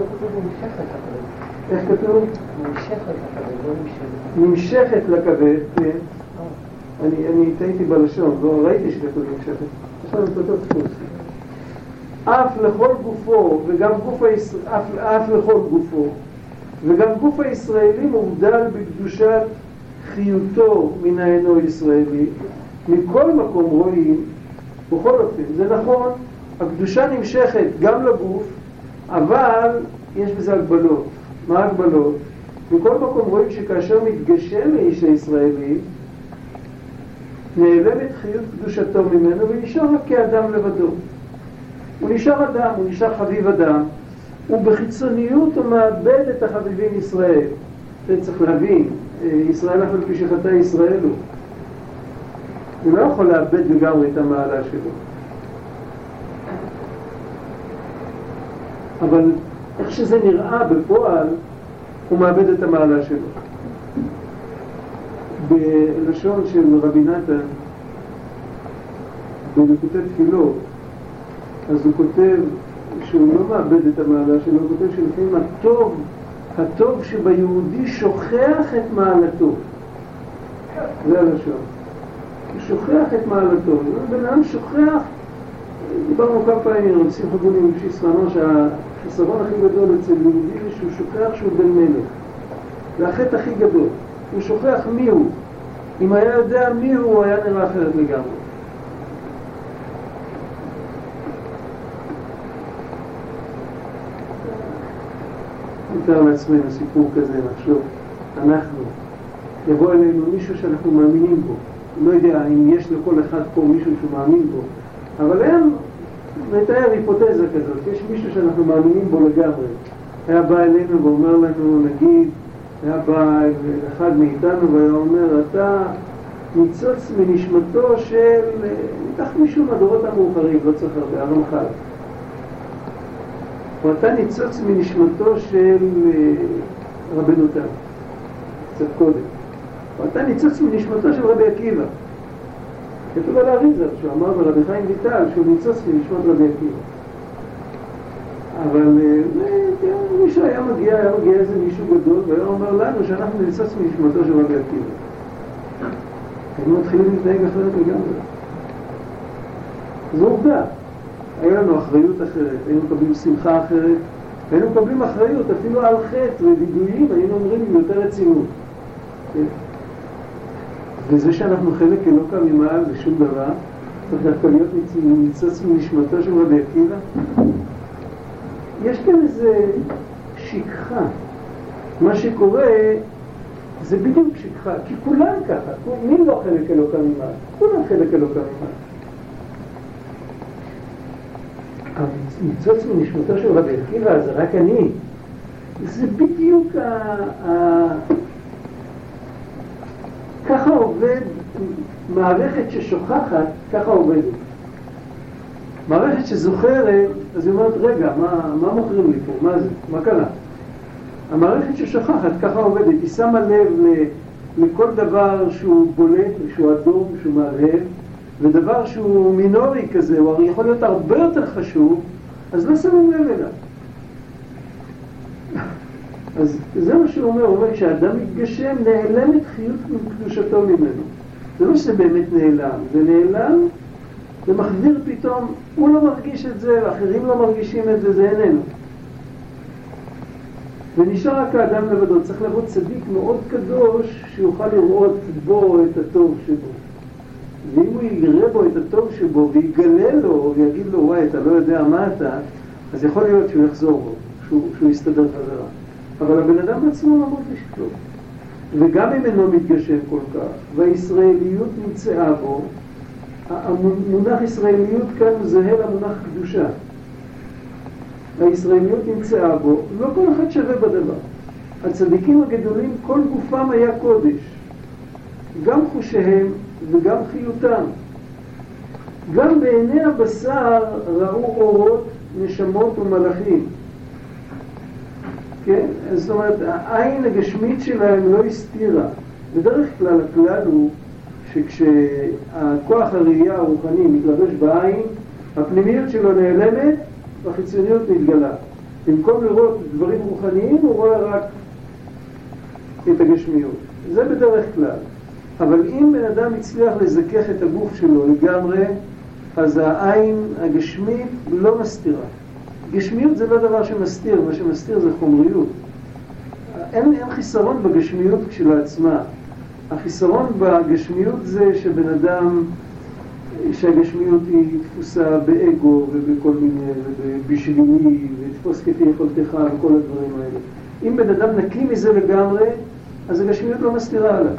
[SPEAKER 1] איך כתוב? נמשכת לכבד, לא נמשכת. לכבד, כן. אני טעיתי בלשון, לא ראיתי שכתוב נמשכת. יש לנו את אותו דפוס. אף לכל גופו, וגם גוף אף לכל גופו, וגם גוף הישראלי מובדל בקדושת חיותו מן האינו ישראלי. מכל מקום רואים, בכל אופן, זה נכון, הקדושה נמשכת גם לגוף, אבל יש בזה הגבלות. מה ההגבלות? בכל מקום רואים שכאשר מתגשם האיש הישראלי, נעלמת חיות קדושתו ממנו ונשאר רק כאדם לבדו. הוא נשאר אדם, הוא נשאר חביב אדם, ובחיצוניות הוא מאבד את החביבים ישראל. זה צריך להבין, ישראל אף על פי שחטא ישראל הוא. הוא לא יכול לאבד לגמרי את המעלה שלו. אבל איך שזה נראה בפועל, הוא מאבד את המעלה שלו. בלשון של רבי נתן, בלקוטי תפילות, אז הוא כותב שהוא לא מאבד את המעלה שלו, הוא כותב שלפעמים הטוב, הטוב שביהודי שוכח את מעלתו. זה הלשון. שוכח את מעלתו. בן אדם שוכח, דיברנו כמה פעמים רב שמחה גוני מפשיסרנו, שהחיסרון הכי גדול אצל יהודי זה שהוא שוכח שהוא בן מלך. זה החטא הכי גדול. הוא שוכח מי הוא. אם היה יודע מי הוא, הוא היה נראה אחרת לגמרי. נתאר לעצמנו סיפור כזה, נחשוב, אנחנו, יבוא אלינו מישהו שאנחנו מאמינים בו, לא יודע אם יש לכל אחד פה מישהו שהוא מאמין בו, אבל הם, נתאר היפותזה כזאת, יש מישהו שאנחנו מאמינים בו לגמרי, היה בא אלינו ואומר לנו, נגיד, היה בא אחד מאיתנו והיה אומר, אתה ניצוץ מנשמתו של, ניקח מישהו מהדורות המאוחרים, לא צריך הרבה, הרמח"ל. או אתה ניצוץ מנשמתו של אה, רבנו תם, קצת קודם. או אתה ניצוץ מנשמתו של רבי עקיבא. כתוב על האריזה, שהוא אמר ברבי חיים ויטל שהוא ניצוץ מנשמת רבי עקיבא. אבל כן, מישהו היה מגיע, היה מגיע איזה מישהו גדול, והיה אומר לנו שאנחנו נצץ מנשמתו של רבי עקיבא. היינו מתחילים להתנהג אחרת לגמרי. זו עובדה. היה לנו אחריות אחרת, היינו מקבלים שמחה אחרת, היינו מקבלים אחריות אפילו על חטא ווידויים, היינו אומרים עם יותר רצינות. וזה שאנחנו חלק אלוקא ממעל שום דבר, צריך דווקא להיות ניצוץ מנשמתו של רבי עקיבא. יש כאן איזה שכחה. מה שקורה זה בדיוק שכחה, כי כולם ככה, מי לא חלק אלוקא ממעל? כולם חלק אלוקא ממעל. ניצוץ מנשמתו של רבי עקיבא זה רק אני. זה בדיוק ה... ככה עובד מערכת ששוכחת, ככה עובדת. מערכת שזוכרת, אז היא אומרת, רגע, מה, מה מוכרים לי פה? מה זה? מה קרה? המערכת ששוכחת, ככה עובדת. היא שמה לב לכל דבר שהוא בולט, שהוא אדום, שהוא מהרהב, ודבר שהוא מינורי כזה, הוא הרי יכול להיות הרבה יותר חשוב, אז לא שמים לב אליו. אז זה מה שהוא אומר, הוא אומר, כשאדם מתגשם, נעלמת חיות קדושתו ממנו. זה לא שזה באמת נעלם, זה נעלם ומחזיר פתאום, הוא לא מרגיש את זה, ואחרים לא מרגישים את זה, זה איננו. ונשאר רק האדם לבדו, צריך לבוא צדיק מאוד קדוש שיוכל לראות בו את הטוב שבו. ואם הוא יראה בו את הטוב שבו ויגלה לו ויגיד לו וואי אתה לא יודע מה אתה, אז יכול להיות שהוא יחזור בו, שהוא, שהוא יסתדר חזרה. אבל הבן אדם עצמו לא מרגיש כלום. וגם אם אינו מתגשם כל כך, והישראליות נמצאה בו, המונח ישראליות כאן זהה למונח קדושה. הישראליות נמצאה בו, לא כל אחד שווה בדבר. הצדיקים הגדולים, כל גופם היה קודש. גם חושיהם וגם חיותם. גם בעיני הבשר ראו אורות, נשמות ומלאכים. כן? זאת אומרת, העין הגשמית שלהם לא הסתירה. בדרך כלל הכלל הוא שכשהכוח הראייה הרוחני מתלבש בעין, הפנימיות שלו נעלמת והחיצוניות מתגלה. במקום לראות דברים רוחניים, הוא רואה רק את הגשמיות. זה בדרך כלל. אבל אם בן אדם הצליח לזכך את הגוף שלו לגמרי, אז העין הגשמית לא מסתירה. גשמיות זה לא דבר שמסתיר, מה שמסתיר זה חומריות. אין, אין חיסרון בגשמיות כשלעצמה. החיסרון בגשמיות זה שבן אדם, שהגשמיות היא תפוסה באגו ובכל מיני, ובשבילי, ותפוס כפי יכולתך וכל הדברים האלה. אם בן אדם נקי מזה לגמרי, אז הגשמיות לא מסתירה עליו.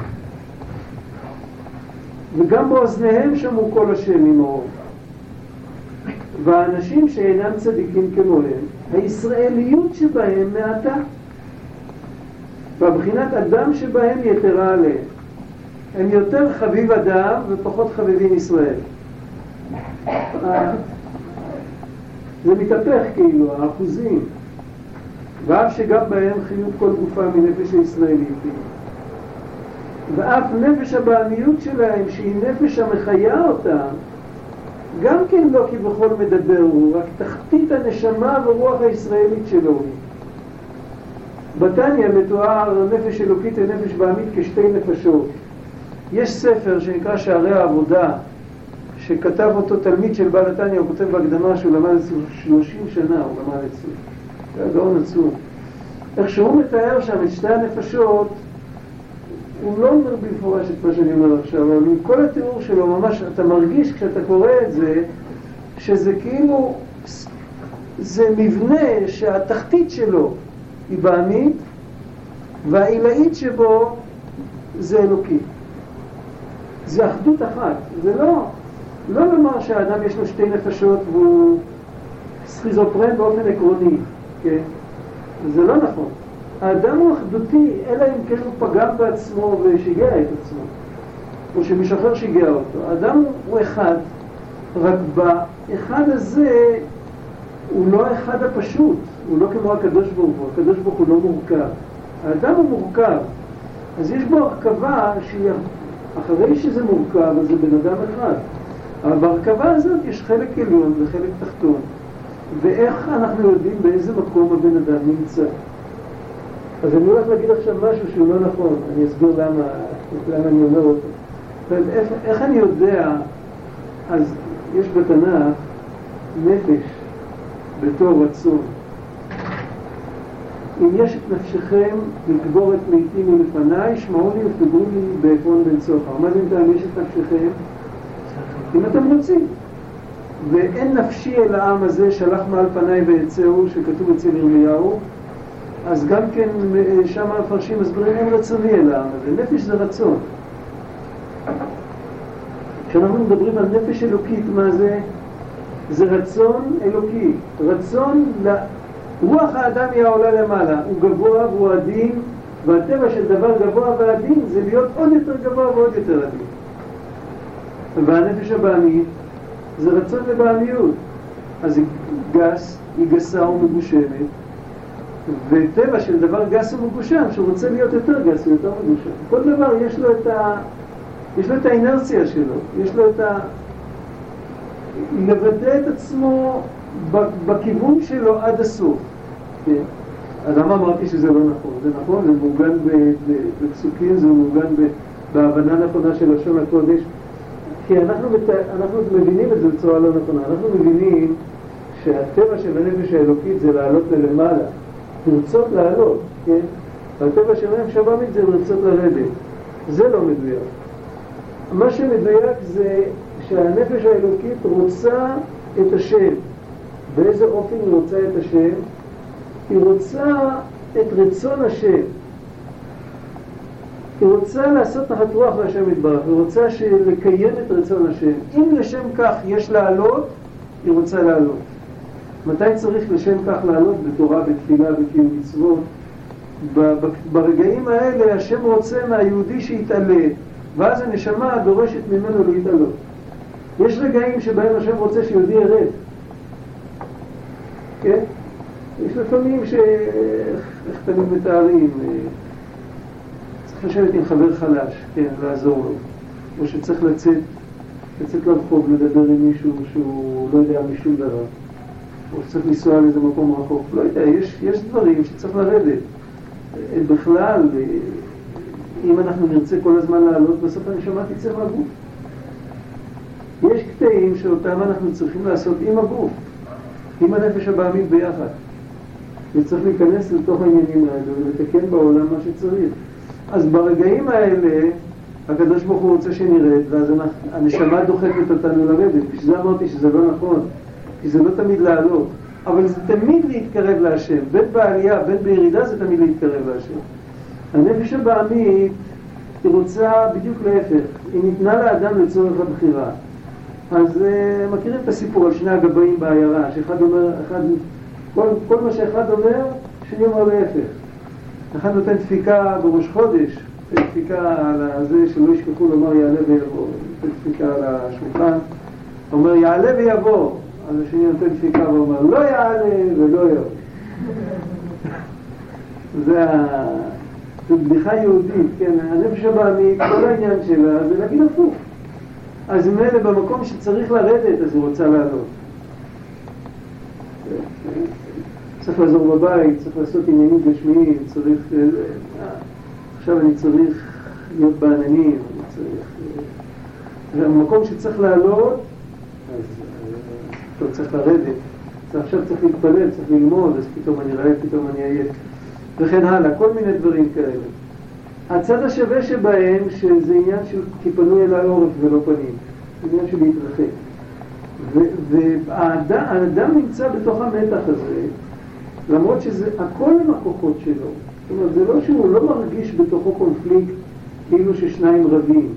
[SPEAKER 1] וגם באוזניהם שמעו כל השם ממאור. והאנשים שאינם צדיקים כמוהם, הישראליות שבהם מעטה. והבחינת אדם שבהם יתרה עליהם. הם יותר חביב אדם ופחות חביבים ישראל. זה מתהפך כאילו, האחוזים. ואף שגם בהם חיות כל גופה מנפש הישראלית. ואף נפש הבעמיות שלהם, שהיא נפש המחיה אותם, גם כן לא כבכל מדבר הוא, רק תחתית הנשמה ורוח הישראלית שלו. בתניא מתואר נפש אלוקית ונפש בעמית כשתי נפשות. יש ספר שנקרא שערי העבודה, שכתב אותו תלמיד של בעל התניא, הוא כותב בהקדמה שהוא למד אצלו 30 שנה, הוא למד אצלו. זה היה גאון עצום. איך שהוא מתאר שם את שתי הנפשות, הוא לא אומר במפורש את מה שאני אומר עכשיו, אבל עם כל התיאור שלו, ממש, אתה מרגיש כשאתה קורא את זה, שזה כאילו, זה מבנה שהתחתית שלו היא בעמית, והעילאית שבו זה אלוקי. זה אחדות אחת, זה לא, לא לומר שהאדם יש לו שתי נפשות והוא סכיזופרן באופן עקרוני, כן? זה לא נכון. האדם הוא אחדותי, אלא אם כן הוא פגם בעצמו ושיגע את עצמו, או שמישהו אחר שיגע אותו. האדם הוא אחד, רק באחד הזה הוא לא האחד הפשוט, הוא לא כמו הקדוש ברוך הוא, הקדוש ברוך הוא לא מורכב. האדם הוא מורכב, אז יש בו הרכבה שהיא, אחרי שזה מורכב, אז זה בן אדם אחד. אבל בהרכבה הזאת יש חלק עליון וחלק תחתון. ואיך אנחנו יודעים באיזה מקום הבן אדם נמצא. אז אני הולך להגיד עכשיו משהו שהוא לא נכון, אני אסביר למה, למה אני אומר אותו. איך, איך אני יודע, אז יש בתנ"ך נפש בתור רצון. אם יש את נפשכם לקבור את מתים מלפניי, שמעו לי ופגעו לי בעפרון בן צוחר. מה זה אם יש את נפשכם? אם אתם רוצים. ואין נפשי אל העם הזה שלח מעל פניי ויצאו, שכתוב אצל ירמיהו, אז גם כן שם המפרשים מסבירים אין רצוני אל העם. נפש זה רצון. כשאנחנו מדברים על נפש אלוקית, מה זה? זה רצון אלוקי. רצון רוח האדם היא העולה למעלה, הוא גבוה והוא עדין, והטבע של דבר גבוה ועדין זה להיות עוד יותר גבוה ועוד יותר עדין. והנפש הבעמית זה רצון לבעמיות. אז היא גס, היא גסה ומגושמת, וטבע של דבר גס ומגושם, שהוא רוצה להיות יותר גס ויותר מגושם. כל דבר יש לו את, ה... יש לו את האינרציה שלו, יש לו את ה... לבטא את עצמו בכיוון שלו עד הסוף. כן? אז למה אמרתי שזה לא נכון? זה נכון, זה מעוגן בפסוקים, זה מעוגן בהבנה נכונה של לשון הקודש. כי אנחנו, מת... אנחנו מבינים את זה בצורה לא נכונה. אנחנו מבינים שהטבע של הנפש האלוקית זה לעלות ללמעלה, לרצות לעלות, כן? והטבע של הנפש הבאמית זה לרצות לרדת. זה לא מדויק. מה שמדויק זה שהנפש האלוקית רוצה את השם. באיזה אופן היא רוצה את השם? היא רוצה את רצון השם. היא רוצה לעשות תחת רוח להשם יתברך, היא רוצה לקיים את רצון השם. אם לשם כך יש לעלות, היא רוצה לעלות. מתי צריך לשם כך לעלות? בתורה, בתפילה, בקיום מצוות. ברגעים האלה השם רוצה מהיהודי שיתעלה, ואז הנשמה דורשת ממנו להתעלות. יש רגעים שבהם השם רוצה שיהודי ירד. כן? יש לפעמים ש... איך תמיד מתארים? אה, צריך לשבת עם חבר חלש, כן, לעזור לו. או שצריך לצאת, לצאת לרחוב, לדבר עם מישהו שהוא לא יודע משום דבר. או שצריך לנסוע לאיזה מקום רחוק. לא יודע, יש, יש דברים שצריך לרדת. אה, בכלל, אה, אם אנחנו נרצה כל הזמן לעלות, בסוף הנשמה תצא מהגוף. יש קטעים שאותם אנחנו צריכים לעשות עם הגוף, עם הנפש הבעמית ביחד. וצריך להיכנס לתוך העניינים האלה ולתקן בעולם מה שצריך. אז ברגעים האלה, הקדוש ברוך הוא רוצה שנרד, ואז הנשמה דוחפת אותנו לרדת. בשביל זה אמרתי שזה לא נכון, כי זה לא תמיד לעלות, אבל זה תמיד להתקרב להשם. בין בעלייה, בין בירידה, זה תמיד להתקרב להשם. הנפש הבעמית, היא רוצה בדיוק להפך. היא ניתנה לאדם לצורך הבחירה. אז uh, מכירים את הסיפור על שני הגבאים בעיירה, שאחד אומר, אחד כל, כל מה שאחד אומר, שני אומר להפך. אחד נותן דפיקה בראש חודש, דפיקה על זה שלא ישכחו לומר יעלה ויבוא, נותן דפיקה על השולחן, אומר יעלה ויבוא, אז השני נותן דפיקה ואומר לא יעלה ולא יבוא. זה ה... זו בדיחה יהודית, כן, הנפש הבעמית, כל העניין שלה זה להגיד הפוך. אז ממילא במקום שצריך לרדת, אז היא רוצה לעלות. צריך לעזור בבית, צריך לעשות עניינים גשמיים, צריך... אה, עכשיו אני צריך להיות בעננים, אני צריך... במקום אה, שצריך לעלות, אז טוב, צריך לרדת. עכשיו צריך להתפלל, צריך ללמוד, אז פתאום אני רעב, פתאום אני עייף. וכן הלאה, כל מיני דברים כאלה. הצד השווה שבהם, שזה עניין של כי פנו אל העורף ולא פנים, עניין של להתרחק. והאדם נמצא בתוך המתח הזה, למרות שזה הכל עם הכוחות שלו. זאת אומרת, זה לא שהוא לא מרגיש בתוכו קונפליקט כאילו ששניים רבים.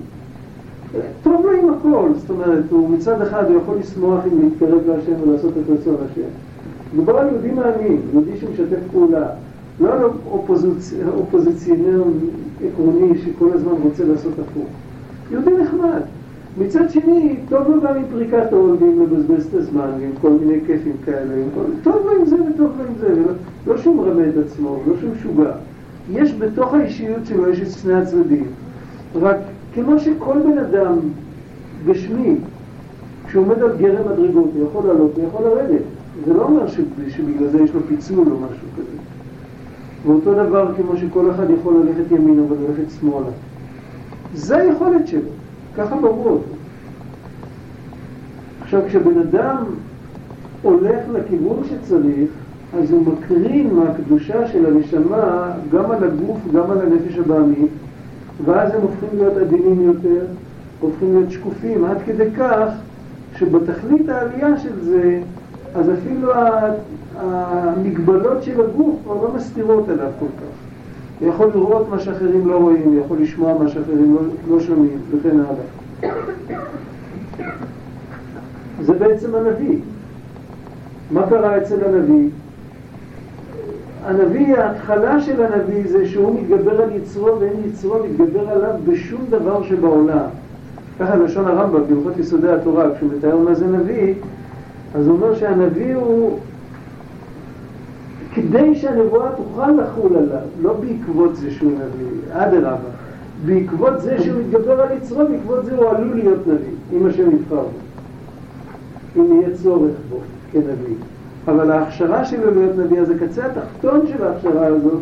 [SPEAKER 1] טוב לו עם הכל, זאת אומרת, הוא מצד אחד הוא יכול לשמוח אם להתקרב להשם ולעשות את רצון השם. מדובר על יהודי מאמין, יהודי שמשתף פעולה, לא על אופוזיציונר עקרוני שכל הזמן רוצה לעשות הפוך. יהודי נחמד. מצד שני, טוב לו גם עם פריקת עול ועם לבזבז את הזמן ועם כל מיני כיפים כאלה, כל... טוב לו עם זה וטוב לו עם זה, ולא, לא שהוא מרמה את עצמו, לא שהוא משוגע. יש בתוך האישיות שלו, יש את שני הצדדים. רק כמו שכל בן אדם גשמי, כשהוא עומד על גרם מדרגות, הוא יכול לעלות, הוא יכול לרדת. זה לא אומר שבגלל זה יש לו פיצול או משהו כזה. ואותו דבר כמו שכל אחד יכול ללכת ימינה וללכת שמאלה. זה היכולת שלו, ככה ברור אותו. עכשיו, כשבן אדם הולך לכיוון שצריך, אז הוא מקרין מהקדושה של הנשמה גם על הגוף, גם על הנפש הבעמית, ואז הם הופכים להיות עדינים יותר, הופכים להיות שקופים, עד כדי כך שבתכלית העלייה של זה, אז אפילו המגבלות של הגוף כבר לא מסתירות עליו כל כך. הוא יכול לראות מה שאחרים לא רואים, הוא יכול לשמוע מה שאחרים לא, לא שומעים, וכן הלאה. זה בעצם הנביא. מה קרה אצל הנביא? הנביא, ההתחלה של הנביא זה שהוא מתגבר על יצרו ואין יצרו מתגבר עליו בשום דבר שבעולם. ככה לשון הרמב"ם, בהלכות יסודי התורה, כשהוא מתאר מה זה נביא, אז הוא אומר שהנביא הוא כדי שהנבואה תוכל לחול עליו, לא בעקבות זה שהוא נביא, אדרבה, בעקבות זה שהוא מתגבר על יצרו, בעקבות זה הוא עלול להיות נביא, אם השם יבחר בו, אם יהיה צורך בו כנביא. אבל ההכשרה שלו להיות נביא, אז הקצה התחתון של ההכשרה הזאת,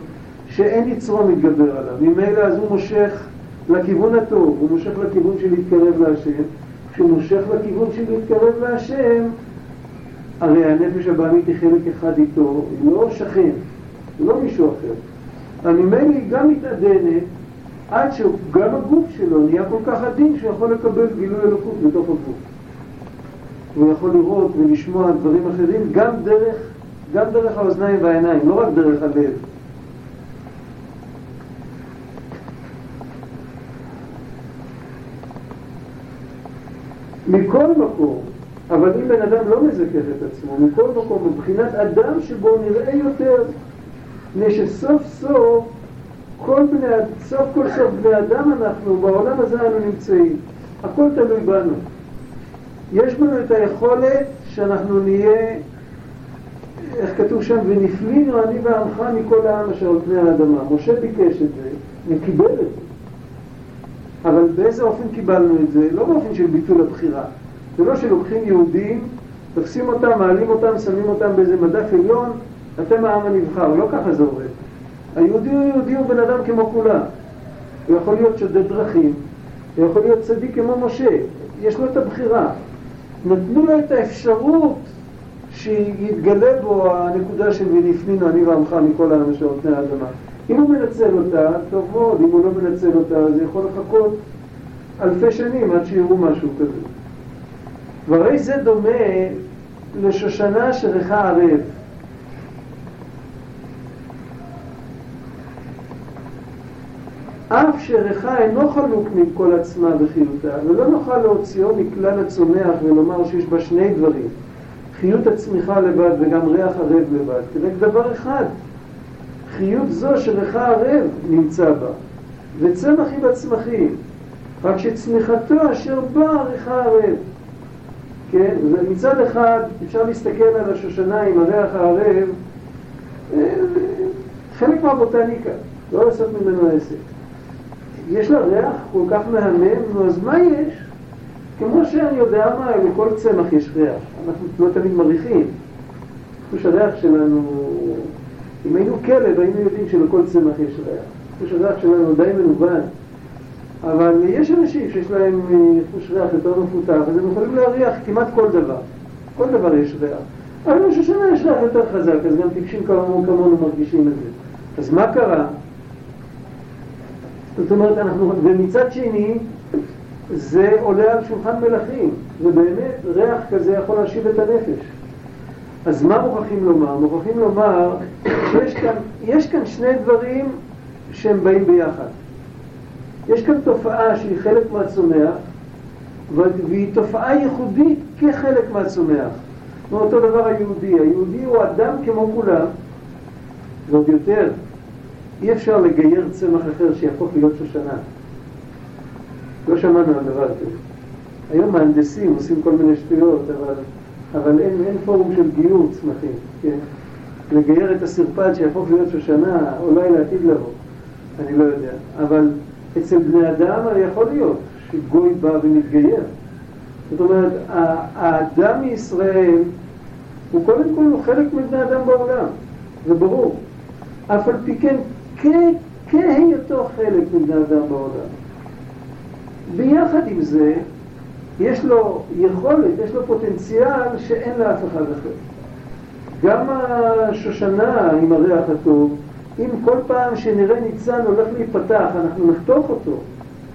[SPEAKER 1] שאין יצרו מתגבר עליו. ממילא אז הוא מושך לכיוון הטוב, הוא מושך לכיוון של להתקרב להשם. כשהוא מושך לכיוון של להתקרב להשם, הרי הנפש הבעמית היא חלק אחד איתו, היא לא שכן, היא לא מישהו אחר. ממילא היא גם מתעדנת עד שגם הגוף שלו נהיה כל כך עדין שהוא יכול לקבל גילוי אלוקות בתוך הגוף. הוא יכול לראות ולשמוע דברים אחרים גם דרך, גם דרך האוזניים והעיניים, לא רק דרך הלב. מכל מקום, אבל אם בן אדם לא מזכך את עצמו, מכל מקום, מבחינת אדם שבו נראה יותר, מפני שסוף סוף, כל בני, סוף כל סוף בני אדם אנחנו, בעולם הזה אנו נמצאים. הכל תלוי בנו. יש בנו את היכולת שאנחנו נהיה, איך כתוב שם, ונפלינו אני ועמך מכל העם אשר על פני האדמה. משה ביקש את זה, וקיבל את זה. אבל באיזה אופן קיבלנו את זה? לא באופן של ביטול הבחירה. זה לא שלוקחים יהודים, תופסים אותם, מעלים אותם, שמים אותם באיזה מדף עליון, אתם העם הנבחר. לא ככה זה עובד. היהודי הוא יהודי הוא בן אדם כמו כולם. הוא יכול להיות שודד דרכים, הוא יכול להיות צדיק כמו משה, יש לו את הבחירה. נתנו לו את האפשרות שיתגלה בו הנקודה של ונפנינו אני ועמך מכל האנשים על פני האדמה. אם הוא מנצל אותה, טוב מאוד, אם הוא לא מנצל אותה, זה יכול לחכות אלפי שנים עד שיראו משהו כזה. והרי זה דומה לשושנה שריחה ערב. אף שריחה אינו חלוק מכל עצמה וחיותה, ולא נוכל להוציאו מכלל הצומח ולומר שיש בה שני דברים, חיות הצמיחה לבד וגם ריח ערב לבד, כדי דבר אחד, חיות זו שריחה ערב נמצא בה, וצמח היא בצמחים, רק שצמיחתו אשר בא ריחה ערב. כן, ומצד אחד אפשר להסתכל על השושנה עם הריח הערב, אה, חלק מהבוטניקה, לא לעשות ממנו עסק. יש לה ריח כל כך מהמם, נו אז מה יש? כמו שאני יודע מה, לכל צמח יש ריח, אנחנו לא תמיד מריחים. חוש הריח שלנו, אם היינו כלב היינו יודעים שלכל צמח יש ריח. חוש הריח שלנו די מנוון. אבל יש אנשים שיש להם אה, חוש ריח יותר מפותח, אז הם יכולים להריח כמעט כל דבר. כל דבר יש ריח. אבל בשושנה יש ריח יותר חזק, אז גם טיפשים כמונו מרגישים את זה. אז מה קרה? זאת אומרת, אנחנו, ומצד שני, זה עולה על שולחן מלכים, ובאמת ריח כזה יכול להשיב את הנפש. אז מה מוכרחים לומר? מוכרחים לומר שיש כאן, יש כאן שני דברים שהם באים ביחד. יש כאן תופעה שהיא חלק מהצומח, והיא תופעה ייחודית כחלק מהצומח. אותו דבר היהודי, היהודי הוא אדם כמו כולם, ועוד יותר, אי אפשר לגייר צמח אחר שיהפוך להיות שושנה. לא שמענו על דבר כזה. היום מהנדסים עושים כל מיני שטויות, אבל, אבל אין, אין פורום של גיור צמחים, כן? לגייר את הסרפד שיהפוך להיות שושנה, אולי לעתיד לבוא, אני לא יודע. אבל אצל בני אדם יכול להיות שגוי בא ומתגייר. זאת אומרת, האדם מישראל הוא קודם כל חלק מבני אדם בעולם, זה ברור. אף על פי כן, כהיותו חלק מבני אדם בעולם. ביחד עם זה, יש לו יכולת, יש לו פוטנציאל שאין לאף אחד אחר. גם השושנה עם הריח הטוב, אם כל פעם שנראה ניצן הולך להיפתח, אנחנו נחתוך אותו,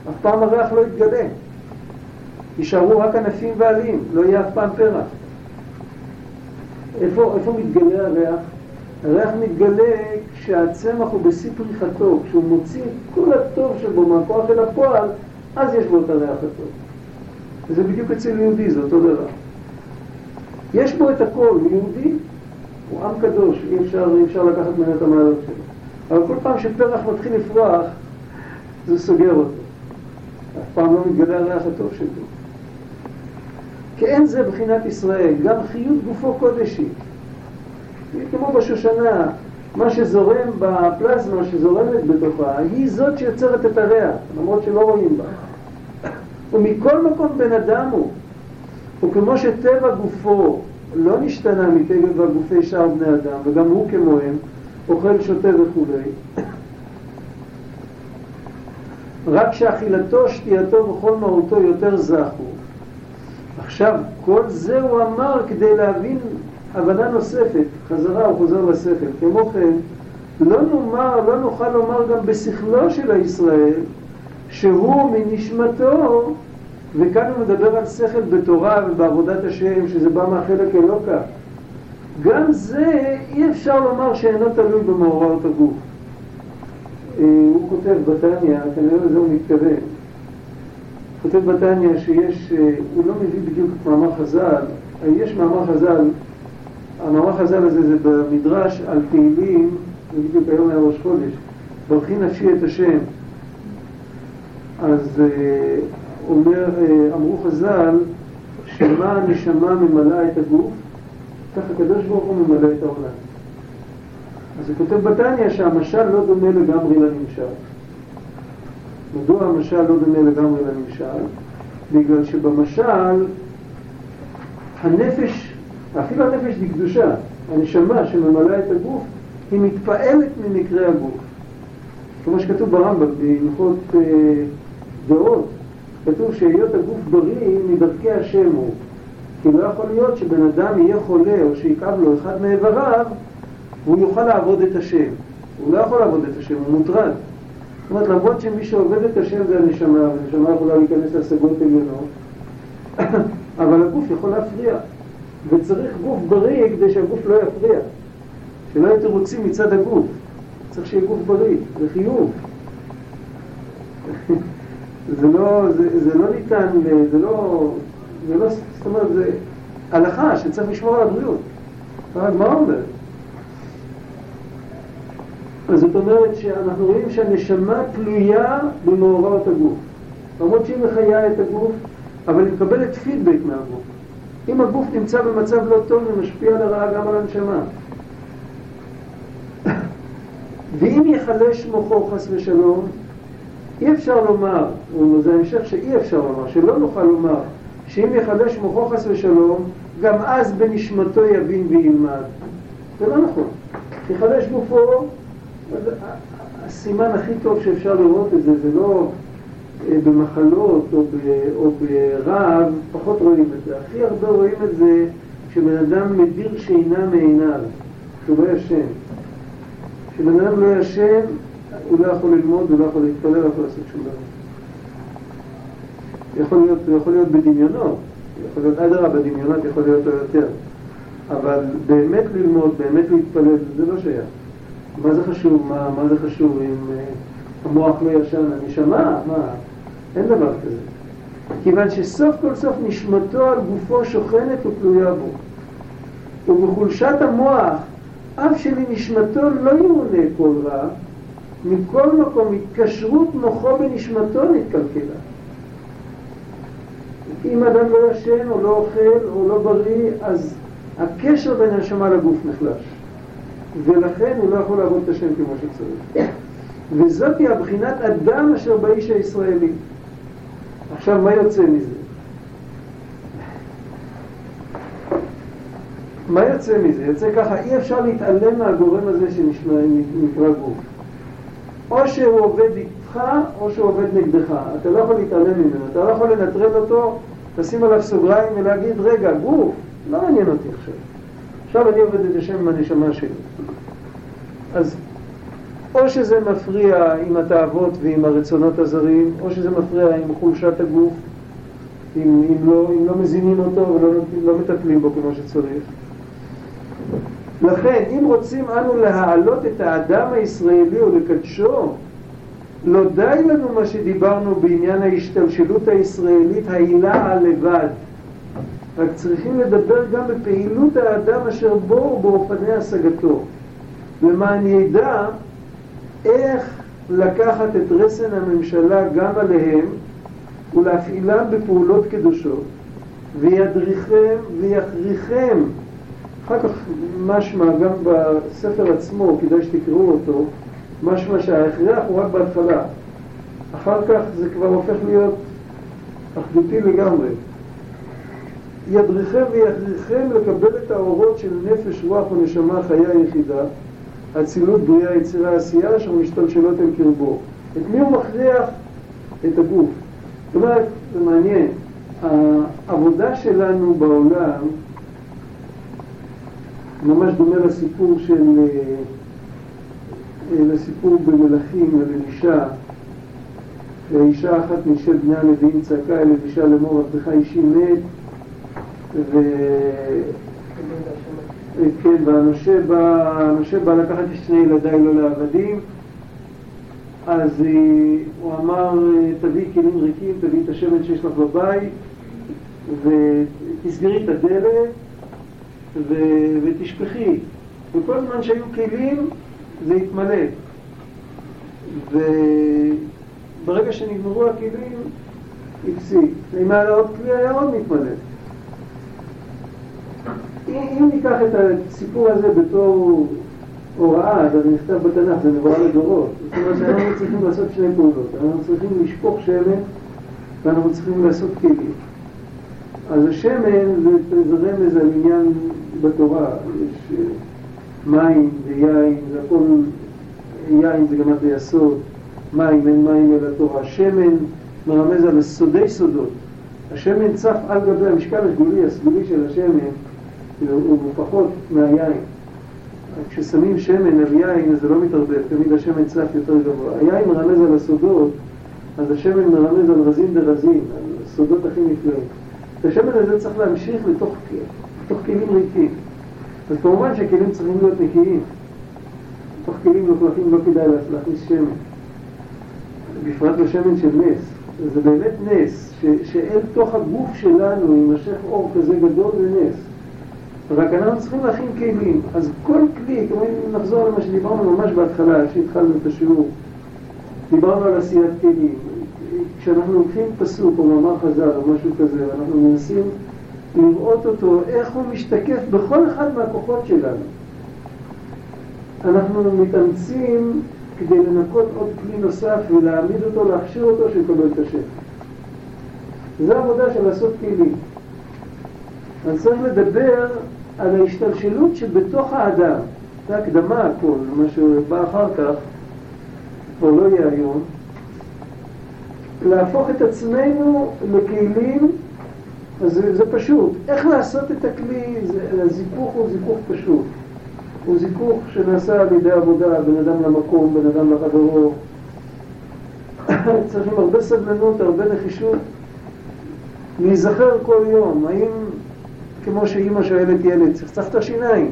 [SPEAKER 1] אף פעם הריח לא יתגלה. יישארו רק ענפים ועלים, לא יהיה אף פעם פרח. איפה, איפה מתגלה הריח? הריח מתגלה כשהצמח הוא בשיא פריחתו, כשהוא מוציא את כל הטוב שבו מהכוח אל הפועל, אז יש בו את הריח הטוב. וזה בדיוק אצל יהודי, זה אותו דבר. יש בו את הכל, הוא יהודי, הוא עם קדוש, אי אפשר, אי אפשר לקחת ממנו את המעלות שלו. אבל כל פעם שפרח מתחיל לפרוח, זה סוגר אותו. אף פעם לא מתגלה הריח הטוב שלו. כי אין זה בחינת ישראל, גם חיות גופו קודשי. כמו בשושנה, מה שזורם בפלזמה שזורמת בתוכה, היא זאת שיוצרת את הריח, למרות שלא רואים בה. ומכל מקום בן אדם הוא. וכמו שטבע גופו לא נשתנה מטבע גופי שאר בני אדם, וגם הוא כמוהם, אוכל, שותה וכולי, רק שאכילתו, שתייתו וכל מהותו יותר זכו. עכשיו, כל זה הוא אמר כדי להבין הבנה נוספת, חזרה הוא חוזר לשכל. כמו כן, לא נאמר, לא נוכל לומר גם בשכלו של הישראל, שהוא מנשמתו, וכאן הוא מדבר על שכל בתורה ובעבודת השם, שזה בא מהחלק אלוקה. גם זה אי אפשר לומר שאינו תלוי במאורעות הגוף. אה, הוא כותב בתניא, כנראה לזה הוא מתכוון. כותב בתניא שיש, אה, הוא לא מביא בדיוק את מאמר חז"ל, יש מאמר חז"ל, המאמר חז"ל הזה זה במדרש על תהילים, זה בדיוק היום היה ראש חודש, ברכי נפשי את השם. אז אה, אומר, אמרו חז"ל, שמה הנשמה ממלאה את הגוף, כך הקדוש ברוך הוא ממלא את העולם. אז הוא כותב בתניא שהמשל לא דומה לגמרי לנמשל. מדוע המשל לא דומה לגמרי לנמשל? בגלל שבמשל הנפש, אפילו הנפש בקדושה, הנשמה שממלאה את הגוף, היא מתפעלת ממקרה הגוף. כמו שכתוב ברמב"ם, בהלכות אה, כתוב שהיות הגוף בריא מדרכי השם הוא. כי לא יכול להיות שבן אדם יהיה חולה או שיכאב לו אחד מאיבריו והוא יוכל לעבוד את השם. הוא לא יכול לעבוד את השם, הוא מוטרד. זאת אומרת, למרות שמי שעובד את השם זה הנשמה, והנשמה יכולה להיכנס להשגות עליונות, אבל הגוף יכול להפריע. וצריך גוף בריא כדי שהגוף לא יפריע. שלא יהיו תירוצים מצד הגוף. צריך שיהיה גוף בריא, זה חיוב. זה לא, זה, זה לא ניתן, זה לא, זה לא, זאת אומרת, זה הלכה שצריך לשמור על הבריאות. מה אומרת? אז זאת אומרת שאנחנו רואים שהנשמה תלויה במאורעות הגוף. למרות שהיא מחיה את הגוף, אבל היא מקבלת פידבק מהגוף. אם הגוף נמצא במצב לא טוב, זה משפיע לרעה גם על הנשמה. ואם ייחלש מוחו חס ושלום, אי אפשר לומר, זה המשך שאי אפשר לומר, שלא נוכל לומר, שאם ייחלש מוחו חס ושלום, גם אז בנשמתו יבין וילמד. זה לא נכון. ייחלש גופו, הסימן הכי טוב שאפשר לראות את זה, זה לא במחלות או, ב, או ברעב, פחות רואים את זה. הכי הרבה רואים את זה כשבן אדם מדיר שינה מעיניו, כשהוא לא ישן. כשבן אדם לא ישן, הוא לא יכול ללמוד, הוא לא יכול להתפלל, הוא לא יכול לעשות שום דבר. יכול להיות, יכול להיות בדמיונות, יכול להיות אדרבה, בדמיונות יכול להיות לא יותר. אבל באמת ללמוד, באמת להתפלל, זה לא שייך. מה זה חשוב? מה, מה זה חשוב אם אה, המוח לא ישן? הנשמה? מה? אין דבר כזה. כיוון שסוף כל סוף נשמתו על גופו שוכנת ותלויה בו. ובחולשת המוח, אף שלנשמתו לא יאונה כל רע, מכל מקום התקשרות מוחו בנשמתו נתקלקלה. אם אדם לא ישן או לא אוכל או לא בריא, אז הקשר בין הנשמה לגוף נחלש. ולכן הוא לא יכול לעבוד את השם כמו שצריך. וזאתי הבחינת אדם אשר באיש הישראלי. עכשיו, מה יוצא מזה? מה יוצא מזה? יוצא ככה, אי אפשר להתעלם מהגורם הזה שנקרא גוף. או שהוא עובד איתך, או שהוא עובד נגדך. אתה לא יכול להתעלם ממנו, אתה לא יכול לנטרל אותו, לשים עליו סוגריים ולהגיד, רגע, גוף, לא מעניין אותי עכשיו. עכשיו אני עובד את השם עם הנשמה שלי. אז או שזה מפריע עם התאוות ועם הרצונות הזרים, או שזה מפריע עם חולשת הגוף, אם, אם, לא, אם לא מזינים אותו ולא לא מטפלים בו כמו שצריך. לכן, אם רוצים אנו להעלות את האדם הישראלי ולקדשו, לא די לנו מה שדיברנו בעניין ההשתלשלות הישראלית העילה לבד. רק צריכים לדבר גם בפעילות האדם אשר בו ובאופני השגתו. למען ידע איך לקחת את רסן הממשלה גם עליהם ולהפעילם בפעולות קדושות וידריכם ויכריכם. אחר כך משמע גם בספר עצמו, כדאי שתקראו אותו, משמע שההכרח הוא רק בהתחלה. אחר כך זה כבר הופך להיות אחדותי לגמרי. ידריכם ויכריכם לקבל את האורות של נפש, רוח ונשמה חיה יחידה אצילות, בריאה, יצירה, עשייה, אשר משתלשלות אל קרבו. את מי הוא מכריח? את הגוף. זאת אומרת, זה מעניין, העבודה שלנו בעולם ממש דומה לסיפור של, אה, לסיפור במלכים על אלישע. אישה אחת משל בני הנביאים צעקה אל אלישע לאמור, עבדך אישי מת, ו... כן, והנושה בא, בא לקחת את שני ילדיי לא לעבדים, אז הוא אמר, תביאי כלים ריקים, תביאי את השמן שיש לך בבית, ותסגרי את הדלת ו... ותשפכי. וכל זמן שהיו כלים זה התמלא. וברגע שנגמרו הכלים, הפסיק. אם היה עוד כלי, היה עוד מתמלא. אם ניקח את הסיפור הזה בתור הוראה, זה נכתב בתנ"ך, זה נבואה לדורות. זאת אומרת שאנחנו צריכים לעשות שני פעולות. אנחנו צריכים לשפוך שמן ואנחנו צריכים לעשות כלים. אז השמן זה רמז על עניין בתורה. יש אה, מים ויין, זה הכל, יין זה גם היסוד, מים, אין מים אלא תורה. שמן מרמז על סודי סודות. השמן צף על גבי המשקל הסגולי, הסגולי של השמן. הוא פחות מהיין. כששמים שמן על יין זה לא מתערבב, תמיד השמן צף יותר גבוה. היין מרמז על הסודות, אז השמן מרמז על רזין דרזין, על הסודות הכי נפלאים. השמן הזה צריך להמשיך לתוך, לתוך כלים ריקים. אז כמובן שהכלים צריכים להיות נקיים. בתוך כלים מלוכלכים לא כדאי להכניס שמן. בפרט לשמן של נס. זה באמת נס, שאל תוך הגוף שלנו יימשך אור כזה גדול ונס. רק אנחנו צריכים להכין כלים. אז כל כלי, כמו אם נחזור למה שדיברנו ממש בהתחלה, כשהתחלנו את השיעור, דיברנו על עשיית כלים. כשאנחנו לוקחים פסוק או מאמר חז"ל או משהו כזה, ואנחנו מנסים לראות אותו, איך הוא משתקף בכל אחד מהכוחות שלנו. אנחנו מתאמצים כדי לנקות עוד כלי נוסף ולהעמיד אותו, להכשיר אותו, שיקבל את השם. זו עבודה של לעשות כלים. אז צריך לדבר על ההשתלשלות שבתוך האדם, זה הקדמה הכל, מה שבא אחר כך, כבר לא יהיה היום, להפוך את עצמנו לכלים, אז זה, זה פשוט. איך לעשות את הכלי, הזיכוך הוא זיכוך פשוט. הוא זיכוך שנעשה על ידי עבודה, בן אדם למקום, בן אדם לחברו. צריכים הרבה סבלנות, הרבה נחישות. להיזכר כל יום, האם כמו שאימא שואלת ילד, צחצחת שיניים.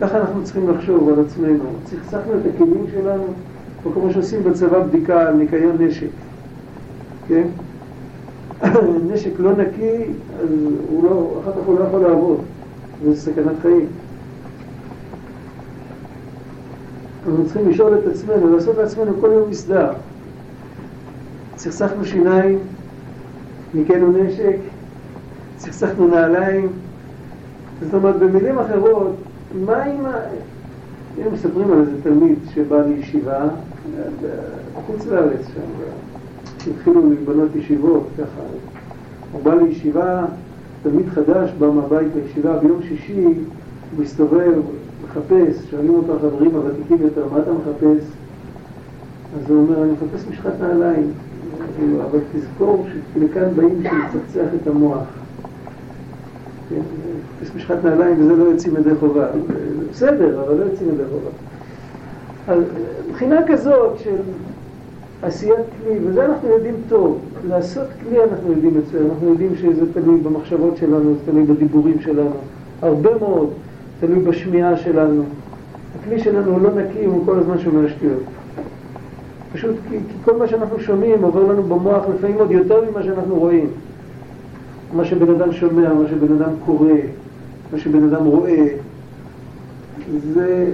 [SPEAKER 1] ככה אנחנו צריכים לחשוב על עצמנו. צחצחנו את הכלים שלנו, או כמו שעושים בצבא בדיקה על ניקיון נשק, כן? נשק לא נקי, אז הוא לא, אחר כך הוא לא יכול לעבוד, זה סכנת חיים. אנחנו צריכים לשאול את עצמנו, לעשות לעצמנו כל יום מסדר. צחצחנו שיניים, ניקנו נשק, צחצחנו נעליים. זאת אומרת, במילים אחרות, מה אם... אם מספרים על איזה תלמיד שבא לישיבה, בחוץ לארץ שם, התחילו לבנות ישיבות, ככה. הוא בא לישיבה תלמיד חדש בא מהבית לישיבה, ביום שישי הוא מסתובב, מחפש, שואלים אותו החברים הוותיקים יותר, מה אתה מחפש? אז הוא אומר, אני מחפש משחת נעליים, אבל תזכור שלכאן באים לצחצח את המוח. כן, מחפש משחת נעליים וזה לא יוצאים ידי חובה. בסדר, אבל לא יוצאים ידי חובה. אז מבחינה כזאת של עשיית כלי, וזה אנחנו יודעים טוב, לעשות כלי אנחנו יודעים מצוין, אנחנו יודעים שזה תלוי במחשבות שלנו, זה תלוי בדיבורים שלנו, הרבה מאוד, תלוי בשמיעה שלנו. הכלי שלנו הוא לא נקי, הוא כל הזמן שומע שטויות. פשוט כי, כי כל מה שאנחנו שומעים עובר לנו במוח לפעמים עוד יותר ממה שאנחנו רואים. מה שבן אדם שומע, מה שבן אדם קורא, מה שבן אדם רואה, זה,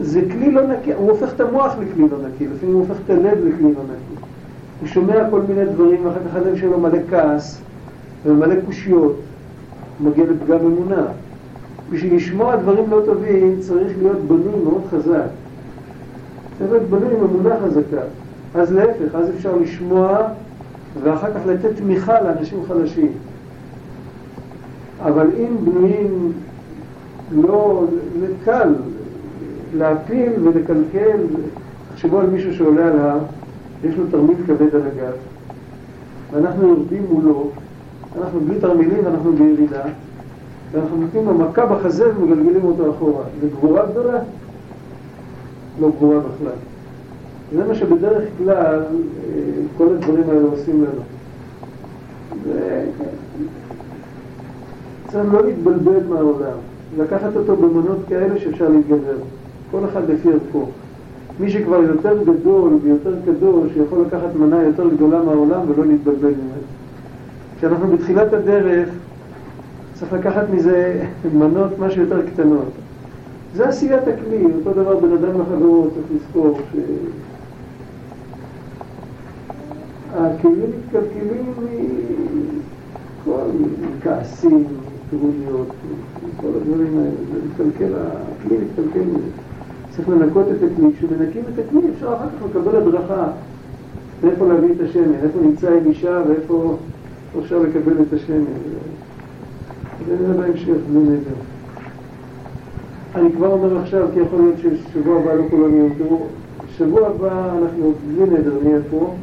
[SPEAKER 1] זה כלי לא נקי, הוא הופך את המוח לכלי לא נקי, לפעמים הוא הופך את הלב לכלי לא נקי. הוא שומע כל מיני דברים, ואחר כך הלב שלו מלא כעס ומלא קושיות, הוא מגיע לפגם אמונה. בשביל לשמוע דברים לא טובים צריך להיות בנוי מאוד חזק. צריך להיות בנוי עם אמונה חזקה. אז להפך, אז אפשר לשמוע ואחר כך לתת תמיכה לאנשים חלשים. אבל אם בנויים לא, זה קל להפיל ולקלקל, תחשבו על מישהו שעולה על הר, יש לו תרמיל כבד על הגב, ואנחנו יורדים מולו, אנחנו בלי תרמילים ואנחנו בירידה, ואנחנו נותנים לו מכה בחזה ומגלגלים אותו אחורה. זה גבורה גדולה? לא גבורה בכלל. זה מה שבדרך כלל כל הדברים האלה עושים לנו. צריך לא להתבלבל מהעולם, לקחת אותו במנות כאלה שאפשר להתגבר. כל אחד לפי ערכו. מי שכבר יותר גדול ויותר קדוש, יכול לקחת מנה יותר גדולה מהעולם ולא להתבלבל ממנו. כשאנחנו בתחילת הדרך, צריך לקחת מזה מנות משהו יותר קטנות. זה עשיית הכלי, אותו דבר בן אדם לחברו, צריך לזכור ש... הכלים מתקלקלים מכל, מכעסים, טרוניות, כל הדברים האלה, זה מתקלקל, הכלי מתקלקל מזה. צריך לנקות את הכלי, כשמנקים את הכלי אפשר אחר כך לקבל הדרכה מאיפה להביא את השמן, איפה נמצא אלישע ואיפה אפשר לקבל את השמן. זה נראה בהמשך, בלי נדר. אני כבר אומר עכשיו, כי יכול להיות ששבוע הבא לא כולם יהיו. תראו, שבוע הבא אנחנו בלי נדר נהיה פה.